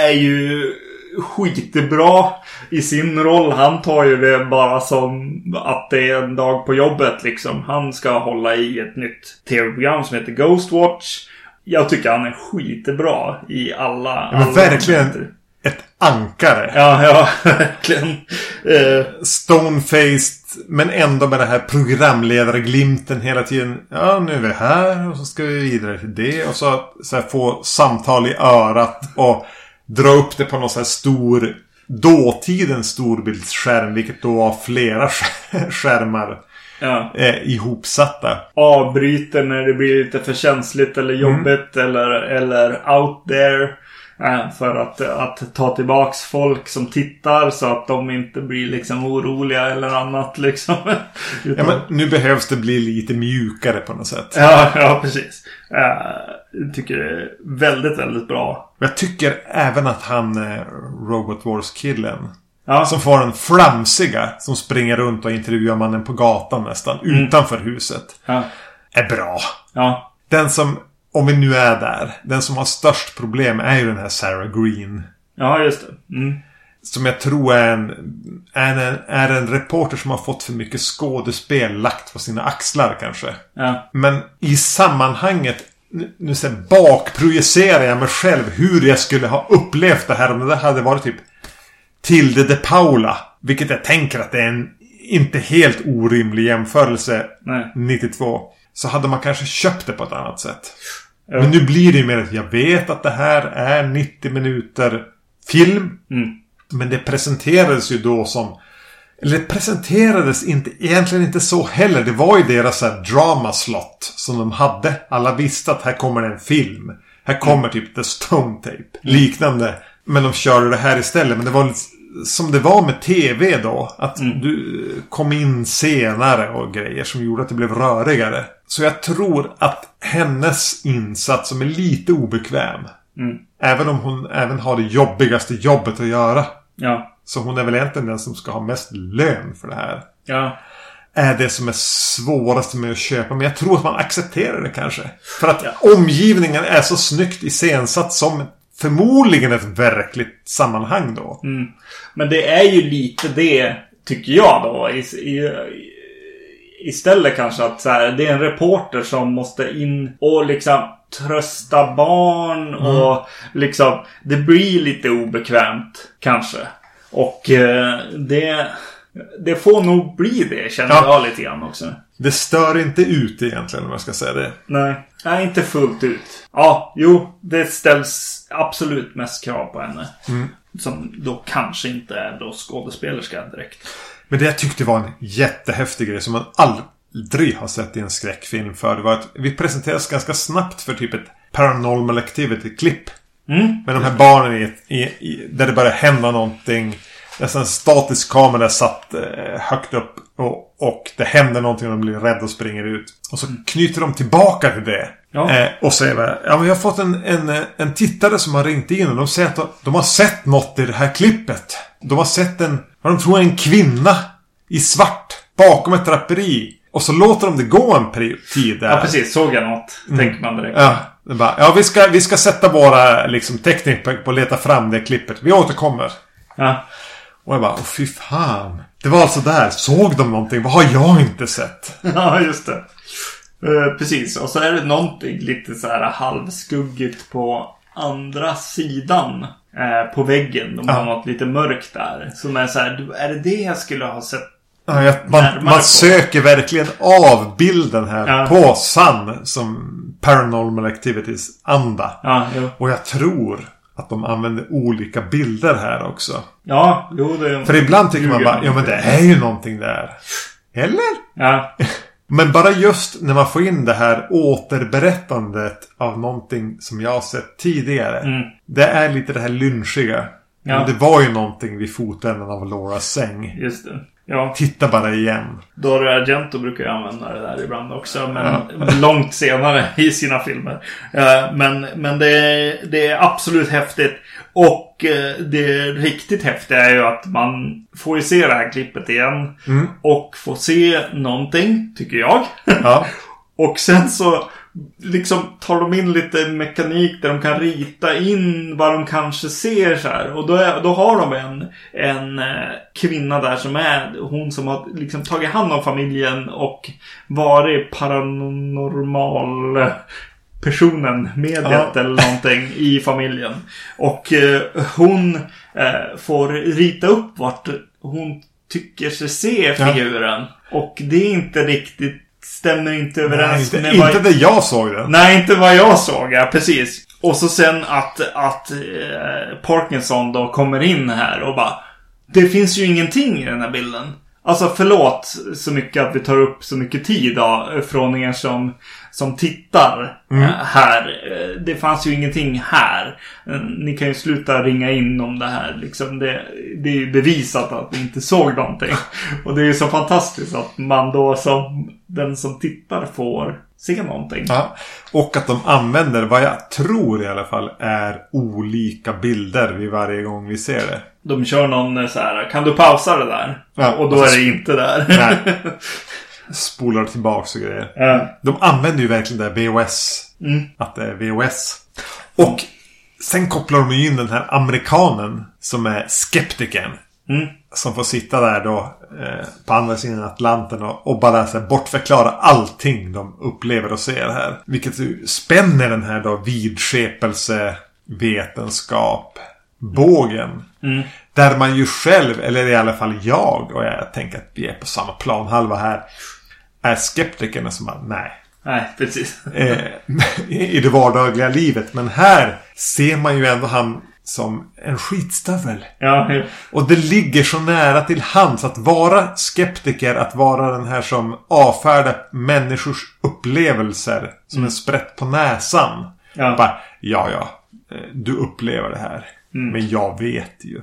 är ju skitbra i sin roll. Han tar ju det bara som att det är en dag på jobbet liksom. Han ska hålla i ett nytt tv-program som heter Ghostwatch. Jag tycker han är skitbra i alla... Men alla verkligen ett ankare. Ja, ja, verkligen. Eh, Stone-faced. Men ändå med den här programledarglimten hela tiden. Ja, nu är vi här och så ska vi vidare till det. Och så, så här, få samtal i örat. Och dra upp det på någon sån här stor dåtidens storbildsskärm. Vilket då var flera skär- skärmar ja. eh, ihopsatta. Avbryter när det blir lite för känsligt eller jobbigt eller, eller out there. Eh, För att, att ta tillbaks folk som tittar så att de inte blir liksom oroliga eller annat liksom. Ja, Utan- men nu behövs det bli lite mjukare på något sätt. ja, ja, precis. Eh, Jag tycker det är väldigt, väldigt bra. Jag tycker även att han, eh, Robot Wars-killen. Ja, Som får den flamsiga som springer runt och intervjuar mannen på gatan nästan. Utanför huset. ja, Är bra. ja, Den som, om vi nu är där. Den som har störst problem är ju den här Sarah Green. ja just det. Mm. Som jag tror är en, är en, är en reporter som har fått för mycket skådespel lagt på sina axlar kanske. Ja, Men i sammanhanget nu, nu så här, bakprojicerar jag mig själv hur jag skulle ha upplevt det här om det hade varit typ Tilde de Paula. Vilket jag tänker att det är en inte helt orimlig jämförelse nej. 92. Så hade man kanske köpt det på ett annat sätt. Ja. Men nu blir det ju mer att jag vet att det här är 90 minuter film. Mm. Men det presenterades ju då som... Eller det presenterades inte, egentligen inte så heller. Det var ju deras här drama slot som de hade. Alla visste att här kommer en film. Här kommer typ The Stone Tape. Liknande. Men de körde det här istället. Men det var lite som det var med TV då. Att du kom in senare och grejer som gjorde att det blev rörigare. Så jag tror att hennes insats som är lite obekväm. Mm. Även om hon även har det jobbigaste jobbet att göra. Ja, Så hon är väl egentligen den som ska ha mest lön för det här. ja, Är det som är svårast med att köpa. Men jag tror att man accepterar det kanske. För att omgivningen är så snyggt iscensatt som förmodligen ett verkligt sammanhang då. Mm. Men det är ju lite det, tycker jag då. I, i, istället kanske att så här, det är en reporter som måste in och liksom trösta barn och liksom det blir lite obekvämt kanske. Och eh, det, det får nog bli det känner Ja. jag lite grann också. Det stör inte ut egentligen om jag ska säga det. Nej. Nej, inte fullt ut. Ja, jo. Det ställs absolut mest krav på henne. Som då kanske inte är då skådespelerska direkt. Men det jag tyckte var en jättehäftig grej som man aldrig har sett i en skräckfilm för. Det var att vi presenteras ganska snabbt för typ ett Paranormal Activity-klipp. Mm. Med de här barnen i, i, i, där det börjar hända någonting. Nästan en statisk kamera satt eh, högt upp. Och, och det händer någonting och de blir rädda och springer ut. Och så knyter de tillbaka till det. Ja. Eh, och säger ja men vi har fått en, en, eh, en tittare som har ringt in och de säger att de, de har sett något i det här klippet. De har sett en, vad de tror är en kvinna i svart bakom ett draperi. Och så låter de det gå en tid där. Ja, precis. Såg jag något? Tänker man direkt. Ja, bara, ja vi, ska, vi ska sätta våra liksom, tekniker på att leta fram det klippet. Vi återkommer. Ja. Och jag bara, åh fy fan. Det var alltså där. Såg de någonting? Vad har jag inte sett? Ja, just det. Eh, precis. Och så är det någonting lite så här halvskuggigt på andra sidan. eh, på väggen. De har Ja. något lite mörkt där. Som är så här, "Du, är det det jag skulle ha sett? Ja, jag, man, man söker verkligen av bilden här Ja. på sann som Paranormal Activities anda. Ja. Och jag tror att de använder olika bilder här också. Ja, jo det... För ibland tycker man bara, ja men det är ju någonting där. Eller? Ja, Men bara just när man får in det här återberättandet av någonting som jag har sett tidigare. Mm. Det är lite det här lynchiga. Ja. Det var ju någonting vid fotänden av Lauras säng. just det. Ja, Titta bara igen. Dario Argento brukar ju använda det där ibland också. Men långt senare i sina filmer. Eh, Men, men det, är, det är absolut häftigt. Och eh, det riktigt häftiga är ju att man får ju se det här klippet igen. Och får se någonting, tycker jag. Ja. Och sen så liksom tar de in lite mekanik där de kan rita in vad de kanske ser så här. Och då, är, då har de en, en eh, kvinna där som är hon som har liksom tagit hand om familjen och varit paranormal personen, mediet Ja. eller någonting i familjen. Och eh, hon eh, får rita upp vart hon tycker sig se Ja. figuren. Och det är inte riktigt, stämmer inte Nej, överens inte, med inte vad... det jag såg det. Nej, inte vad jag såg, ja precis. Och så sen att, att eh, Parkinson då kommer in här och bara Det finns ju ingenting i den här bilden. Alltså förlåt så mycket att vi tar upp så mycket tid då, från er som, som tittar eh, här. Eh, Det fanns ju ingenting här. Eh, Ni kan ju sluta ringa in om det här. Liksom det, det är ju bevisat att ni inte såg någonting. Och det är ju så fantastiskt att man då som den som tittar får se någonting. Ja. Och att de använder vad jag tror i alla fall är olika bilder vid varje gång vi ser det. De kör någon eh, så här, kan du pausa det där? Ja, och då och är det inte där. Nej. Spolar tillbaks och grejer. ja. De använder ju verkligen det här VOS. Mm. Att det är VOS. Och sen kopplar de ju in den här amerikanen som är skeptikern. Mm. Som får sitta där då eh, på andra sidan Atlanten och, och bara så här, bortförklara allting de upplever och ser här. Vilket spänner den här då vidskepelse, vetenskap, bågen. Mm. Där man ju själv, eller i alla fall jag, och jag tänker att vi är på samma planhalva här. Är skeptikerna som bara, nej. Nej, precis. Eh, I det vardagliga livet. Men här ser man ju ändå han som en skitstövel. Ja. Och det ligger så nära till hands att vara skeptiker. Att vara den här som avfärdar människors upplevelser som en sprätt på näsan. Ja. Bara, ja, ja. eh, Du upplever det här. Men jag vet ju.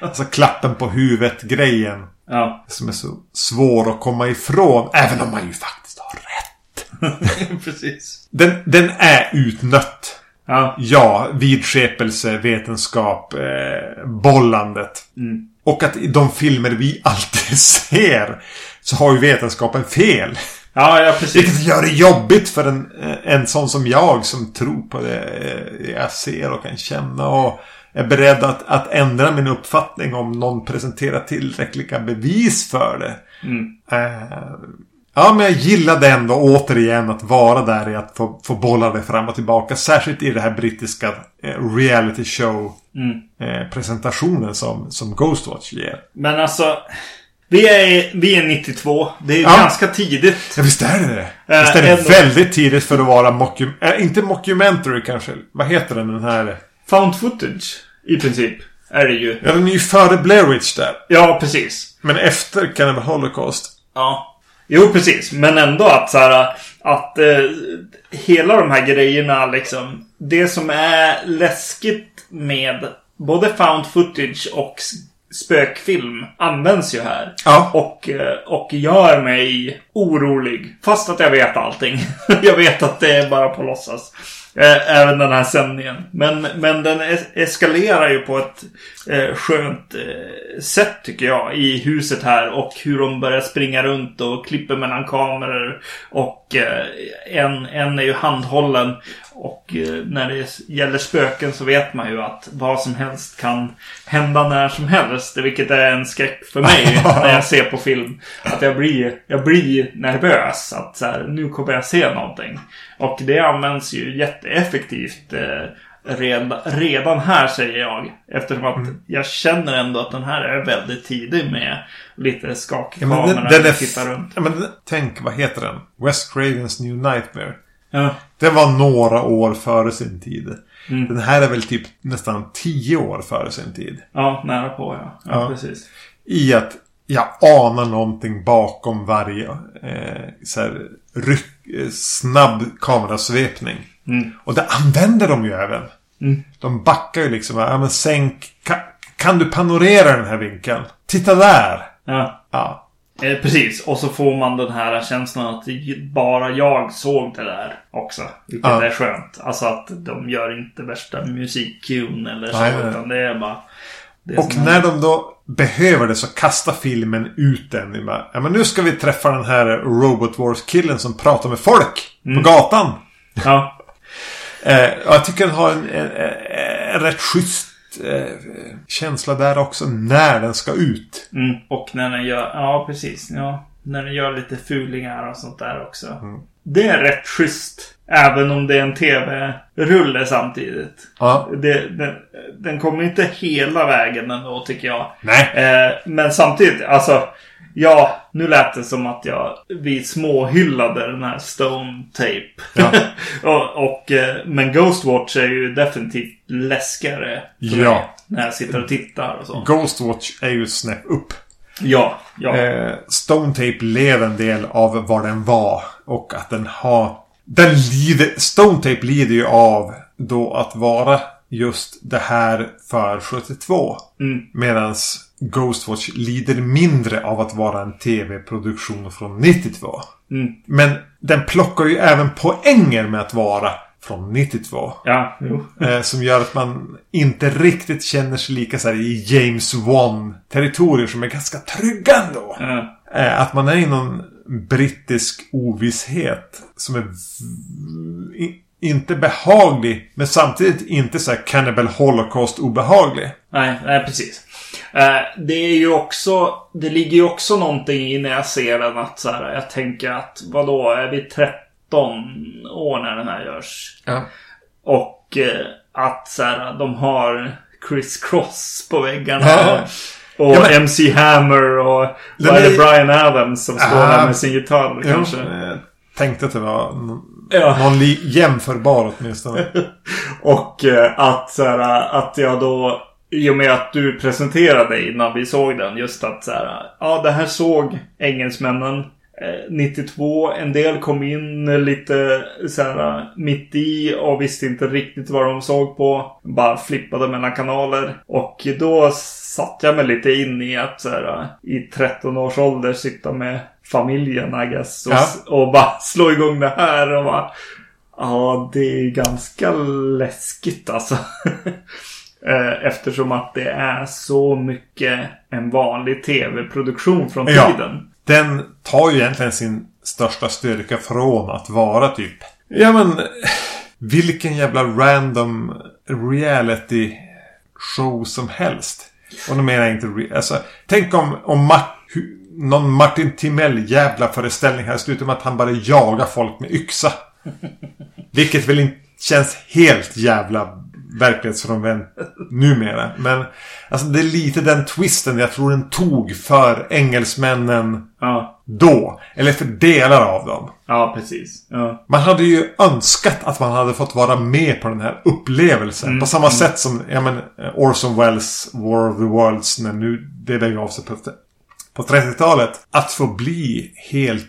alltså klappen på huvudet-grejen. ja. Som är så svår att komma ifrån. Även om man ju faktiskt har rätt. precis. Den, den är utnött. Ja. Ja, vidskepelse, vetenskap, eh, bollandet. Mm. Och att i de filmer vi alltid ser så har ju vetenskapen fel. Ja, ja, precis. Vilket gör det jobbigt för en, en sån som jag som tror på det eh, jag ser och kan känna och är beredd att, att ändra min uppfattning om någon presenterar tillräckliga bevis för det. Mm. Eh, ja, men jag gillade ändå återigen att vara där i att få, få bolla det fram och tillbaka. Särskilt i det här brittiska eh, reality show Mm. eh, presentationen som, som Ghostwatch ger. Men alltså, Vi är, vi är 92. Det är Ja. ganska tidigt. Ja, visst är det det. Eh, Visst är det ändå. väldigt tidigt för att vara mockum... Äh, inte mockumentary kanske. Vad heter den, den här? Found footage. I princip. Är det ju. Ja, den är ju före Blair Witch där. Ja, precis. Men efter Cannibal Holocaust. Ja. Jo, precis. Men ändå att så här, att eh, hela de här grejerna liksom. Det som är läskigt med både found footage och spökfilm används ju här. Ja. Och, eh, och gör mig orolig. Fast att jag vet allting. jag vet att det är bara på låtsas. Eh, Även den här sändningen. Men, men den es- eskalerar ju på ett eh, skönt eh, sätt tycker jag. I huset här. Och hur de börjar springa runt och klipper mellan kameror. Och eh, en, en är ju handhållen. Och eh, när det gäller spöken så vet man ju att vad som helst kan hända när som helst. Vilket är en skräck för mig när jag ser på film. Att jag blir, jag blir nervös. Att så här, nu kommer jag se någonting. Och det används ju jätteeffektivt eh, redan, redan här säger jag. Eftersom att Mm. jag känner ändå att den här är väldigt tidig med lite skakig Ja, den, den tittar runt. Ja, men tänk, vad heter den? Wes Cravens New Nightmare. Ja. Den var några år före sin tid. Mm. Den här är väl typ nästan tio år före sin tid. ja, nära på ja. Ja, Ja. precis. I att jag anar någonting bakom varje eh, så här, ryck, snabb kamerasvepning. Mm. Och det använder de ju även. Mm. De backar ju liksom. Ja men sänk. Kan, kan du panorera den här vinkeln? Titta där! Ja. Ja. Eh, precis, och så får man den här känslan att bara jag såg det där också. Vilket Ja. är skönt. Alltså att de gör inte värsta musikkun eller så. Nej. Utan det är bara... Och som när är- de då behöver det så kastar filmen ut den. bara, Ja men nu ska vi träffa den här Robot Wars-killen som pratar med folk Mm. på gatan. Ja, Eh, jag tycker den har en, en, en rätt schysst eh, känsla där också när den ska ut. mm. och när den gör... Ja, precis. Ja, när den gör lite fulingar och sånt där också. Mm. Det är rätt schysst. Även om det är en tv-rulle samtidigt. Ja. Det, den, den kommer inte hela vägen ändå tycker jag. Nej. Eh, men samtidigt, alltså. Ja, nu lät det som att jag, vi småhyllade den här Stone Tape. Ja. och, och, eh, men Ghostwatch är ju definitivt läskigare. Ja. När jag sitter och tittar och så. Ghostwatch är ju snäpp upp. Ja, ja. Eh, Stone Tape lever en del av vad den var. Och att den har... Den lider... Stone Tape lider ju av då att vara just det här för 72. Mm. Medans Ghostwatch lider mindre av att vara en tv-produktion från 92. Mm. Men den plockar ju även poänger med att vara från 92. Ja, jo. Eh, som gör att man inte riktigt känner sig lika så här i James Wan-territorier som är ganska trygga ändå. Ja. Eh, att man är i någon brittisk ovisshet som är inte behaglig men samtidigt inte så här Cannibal Holocaust obehaglig. Nej, nej precis. Eh, det är ju också, det ligger ju också någonting i när jag ser den att så här, jag tänker att vadå, är vi 13 år när den här görs? Ja. Och eh, att så här, de har Chris Cross på väggarna. Ja. Och Ja, men- MC Hammer och Den vad är det är- Brian Adams som står där med sin gitarr Jo, kanske. eh, tänkte att det var Ja. någon jämförbar åtminstone. Och eh, att, så här, att jag då, i och med att du presenterade innan vi såg den, just att så här, ja det här såg engelsmännen 92. En del kom in lite så här mitt i och visste inte riktigt vad de såg på. Bara flippade mellan kanaler. Och då satt jag mig lite in i att så här, i 13 års ålder sitta med familjen I guess. Och, Ja. och bara slå igång det här och bara Ja, det är ganska läskigt alltså. Eh, Eftersom att det är så mycket en vanlig tv-produktion från Ja. Den tar ju egentligen sin största styrka från att vara typ... Ja men... Vilken jävla random reality show som helst. Och nu menar jag inte... Alltså, tänk om, om Mart, någon Martin Timell jävla föreställning här slutar med att han bara jagar folk med yxa. Vilket väl inte känns helt jävla verklighetsfrånvänt numera. Men alltså det är lite den twisten jag tror den tog för engelsmännen Ja. då. Eller för delar av dem. Ja, precis. Ja. Man hade ju önskat att man hade fått vara med på den här upplevelsen. På samma sätt som ja, men, Orson Welles War of the Worlds när nu det begav sig på, på 30-talet. Att få bli helt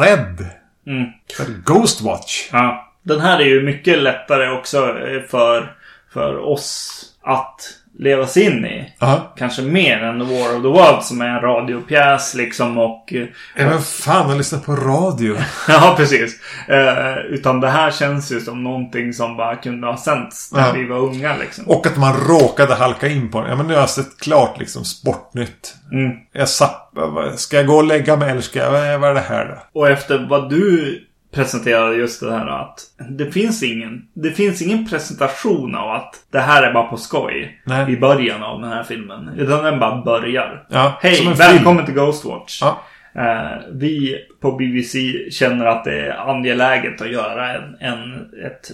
rädd Mm. för Ghostwatch. Ja. Den här är ju mycket lättare också eh, för, för oss att leva sig in i. Ja. Kanske mer än War of the World som är en radiopjäs liksom och... eh, Även fan har lyssnat på radio. Ja, precis. Eh, utan det här känns ju som någonting som bara kunde ha sänts när Ja. vi var unga liksom. Och att man råkade halka in på det. Ja men nu har jag sett klart liksom Sportnytt. Mm. Jag sapp, ska jag gå och lägga mig eller ska jag, vad är det här då? Och efter vad du presenterade just det här att det finns ingen, det finns ingen presentation av att det här är bara på skoj Nej. i början av den här filmen. Utan den bara börjar. Ja, Hej, välkommen till Ghostwatch. Ja. Eh, vi på BBC känner att det är angeläget att göra en, en, ett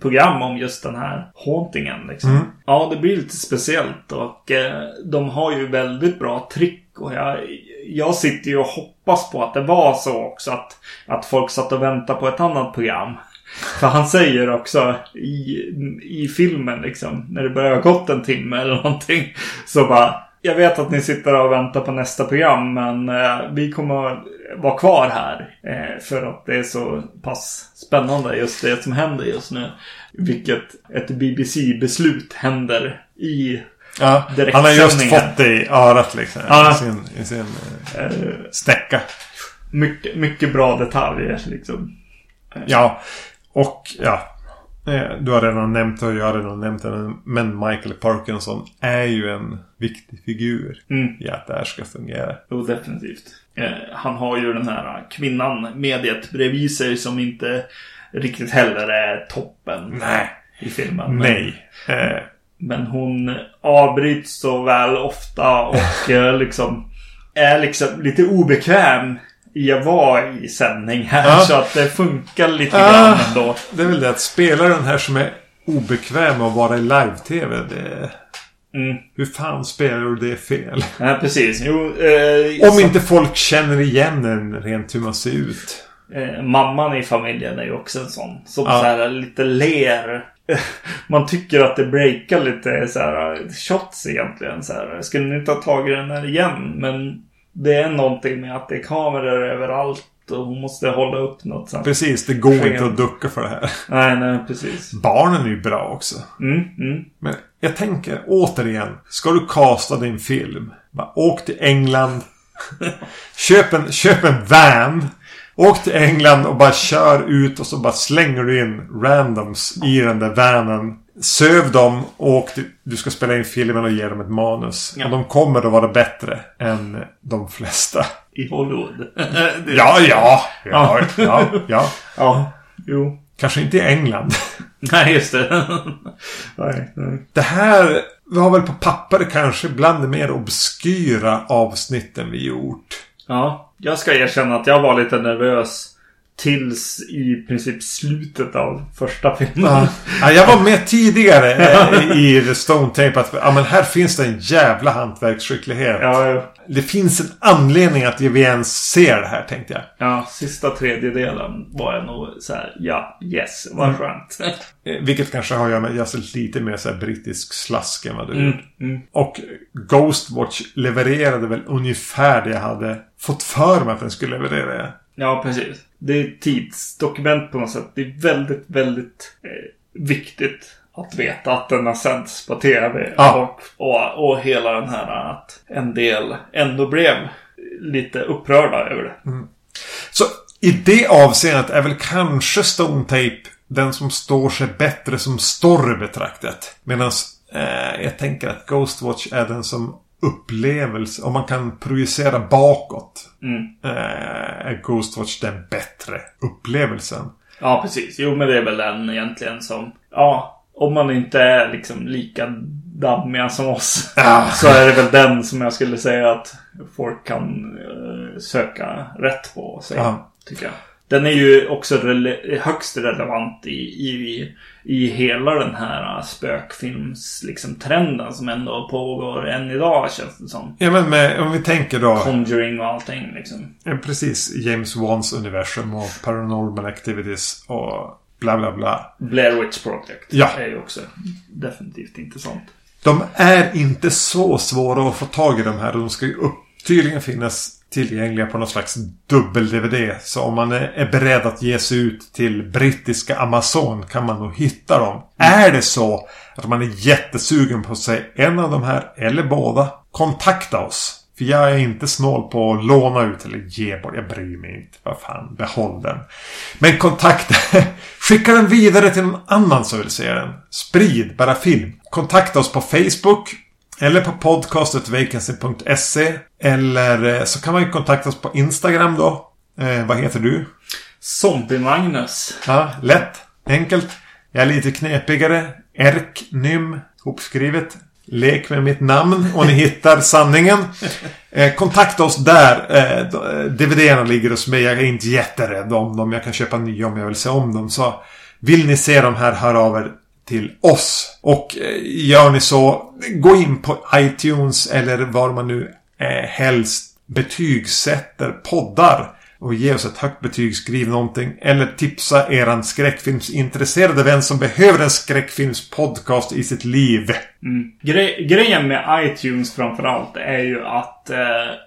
program om just den här hauntingen. Liksom. Mm. Ja, det blir lite speciellt och eh, de har ju väldigt bra trick. Och jag, jag sitter ju och hoppas på att det var så också att, att folk satt och väntade på ett annat program. För han säger också i, i filmen liksom, när det börjar ha gått en timme eller någonting. Så bara, jag vet att ni sitter och väntar på nästa program men eh, vi kommer vara kvar här. Eh, för att det är så pass spännande just det som händer just nu. Vilket ett BBC-beslut händer i Ja, han har just fått det i örat liksom. Ja. I sin, i sin eh, eh, stäcka. mycket, mycket bra detaljer liksom. Ja, och ja. eh, Du har redan nämnt och jag har redan nämnt det. Men Michael Parkinson är ju en viktig figur Mm. i att det här ska fungera. Jo, definitivt. Eh, han har ju den här kvinnan, mediet bredvid sig som inte riktigt heller är toppen Nej. i filmen. Men, Nej. Eh, men hon avbryts så väl ofta och eh, liksom är liksom lite obekväm i att vara i sändning här. Ja. Så att det funkar lite Ah. grann ändå. det är väl det att spelaren här som är obekväm att vara i live-tv. Det... Mm. Hur fan spelar du det fel? Ja, precis. Jo, eh, Om så- inte folk känner igen en rent hur man ser ut. Eh, mamman i familjen är ju också en sån. Som Ja. så här lite ler. Man tycker att det breakar lite så här shots egentligen. Så här. Skulle ni inte ha tagit den här igen? Men det är någonting med att det är kameror överallt. Och hon måste hålla upp något sånt. Precis, det går Sken. inte att ducka för det här. Nej, nej, precis. Barnen är ju bra också. Mm, mm. Men jag tänker återigen. Ska du casta din film? Bara, åk till England. köp, en, köp en van. Åk till England och bara kör ut och så bara slänger du in randoms i den där vanen. Söv dem och du ska spela in filmen och ge dem ett manus. Ja. Och de kommer att vara bättre än de flesta. I Hollywood. Ja, ja, ja, ja, ja. Ja, jo. Kanske inte i England. Nej, just det. nej, nej. Det här var väl på papper kanske bland de mer obskyra avsnitten vi gjort. Ja, jag ska erkänna att jag var lite nervös tills i princip slutet av första filmen. Ja. Ja, jag var med tidigare eh, i The Stone Tape att ja, men här finns det en jävla hantverksskicklighet. Ja, ja. Det finns en anledning att vi ens ser det här tänkte jag. ja, sista tredjedelen var jag nog så här, ja, yes, vad skönt. Eh, Vilket kanske har att göra med jag ser lite mer så brittisk slask än vad du Mm, mm. Och Ghostwatch levererade väl ungefär det jag hade fått för mig att den skulle leverera. Ja, precis. Det är tidsdokument på något sätt. Det är väldigt, väldigt eh, viktigt att veta att den har sänts på tv. Ja. Och, och, och hela den här att en del ändå blev lite upprörda över det. Så i det avseendet är väl kanske Stone Tape den som står sig bättre som story betraktat. Medan eh, jag tänker att Ghostwatch är den som upplevelse, om man kan projicera bakåt. Mm. Eh, är Ghostwatch den bättre upplevelsen. Ja, precis. Jo, men det är väl den egentligen som... Ja, om man inte är liksom lika dammiga som oss. Ja. Så är det väl den som jag skulle säga att folk kan eh, söka rätt på. Så, Ja. Tycker jag. Den är ju också rele högst relevant i, i, i hela den här spökfilms liksom, trenden som ändå pågår än idag känns det som. Ja men med, om vi tänker då. Conjuring och allting liksom. Ja, precis. James Wans universum och Paranormal Activities och bla bla bla. Blair Witch Project Ja. är ju också definitivt intressant. De är inte så svåra att få tag i de här. De ska ju upp, tydligen finnas tillgängliga på någon slags dubbel-DVD. Så om man är, beredd att ge sig ut till brittiska Amazon kan man nog hitta dem. Är det så att man är jättesugen på se en av de här eller båda. Kontakta oss. För jag är inte snål på att låna ut eller ge bort. Jag bryr mig inte. Vad fan, behåll den. Men kontakta. Skicka den vidare till någon annan som vill se den. Sprid bara film. Kontakta oss på Facebook. Eller på podcastetvacancy.se. Eller eh, så kan man ju kontakta oss på Instagram då. Eh, vad heter du? Zombie-Magnus. Ja, lätt. Enkelt. Jag är lite knepigare. Erknym. Hopskrivet. Lek med mitt namn och ni hittar sanningen. Eh, kontakta oss där. Eh, DVD-erna ligger hos mig. Jag är inte jätterädd om dem. Jag kan köpa nya om jag vill se om dem. Så vill ni se dem här, hör av er till oss. Och eh, gör ni så, gå in på iTunes eller var man nu eh, helst betygsätter poddar. Och ge oss ett högt betyg, skriv någonting. Eller tipsa eran skräckfilmsintresserade vän som behöver en skräckfilmspodcast i sitt liv. Mm. Gre grejen med iTunes framförallt är ju att eh,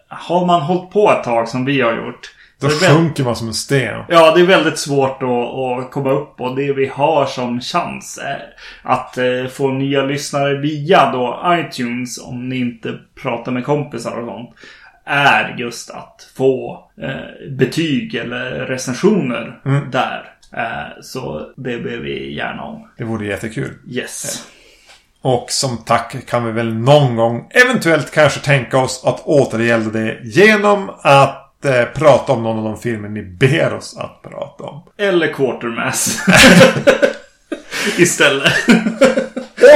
har man hållit på ett tag som vi har gjort. Då sjunker man som en sten. Ja, det är väldigt svårt att, komma upp och det vi har som chans är att eh, få nya lyssnare via då iTunes om ni inte pratar med kompisar och sånt. Är just att få eh, betyg eller recensioner där. Eh, så det ber vi gärna om. Det vore jättekul. Yes. Och som tack kan vi väl någon gång eventuellt kanske tänka oss att återgälda det genom att eh, prata om någon av de filmer ni ber oss att prata om. Eller Quartermass. Istället.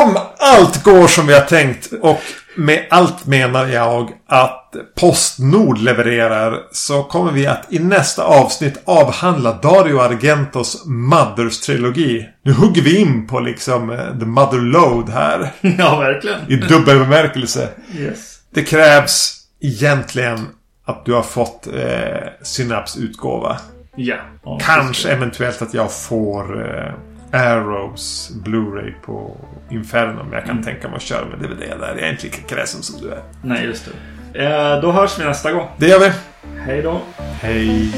Om allt går som vi har tänkt och med allt menar jag att Postnord levererar så kommer vi att i nästa avsnitt avhandla Dario Argentos Mothers-trilogi. Nu hugger vi in på liksom eh, The Mother Load här. ja, verkligen. I dubbel bemärkelse. Yes. Det krävs egentligen att du har fått eh, Synaps-utgåva. Ja. ja Kanske eventuellt att jag får eh, Arrows Blu-ray på Inferno. Men jag kan tänka mig att köra med DVD där. Jag är inte lika kräsen som du är. Nej, just det. Eh, då hörs vi nästa gång. Det gör vi. Hej då. Hej.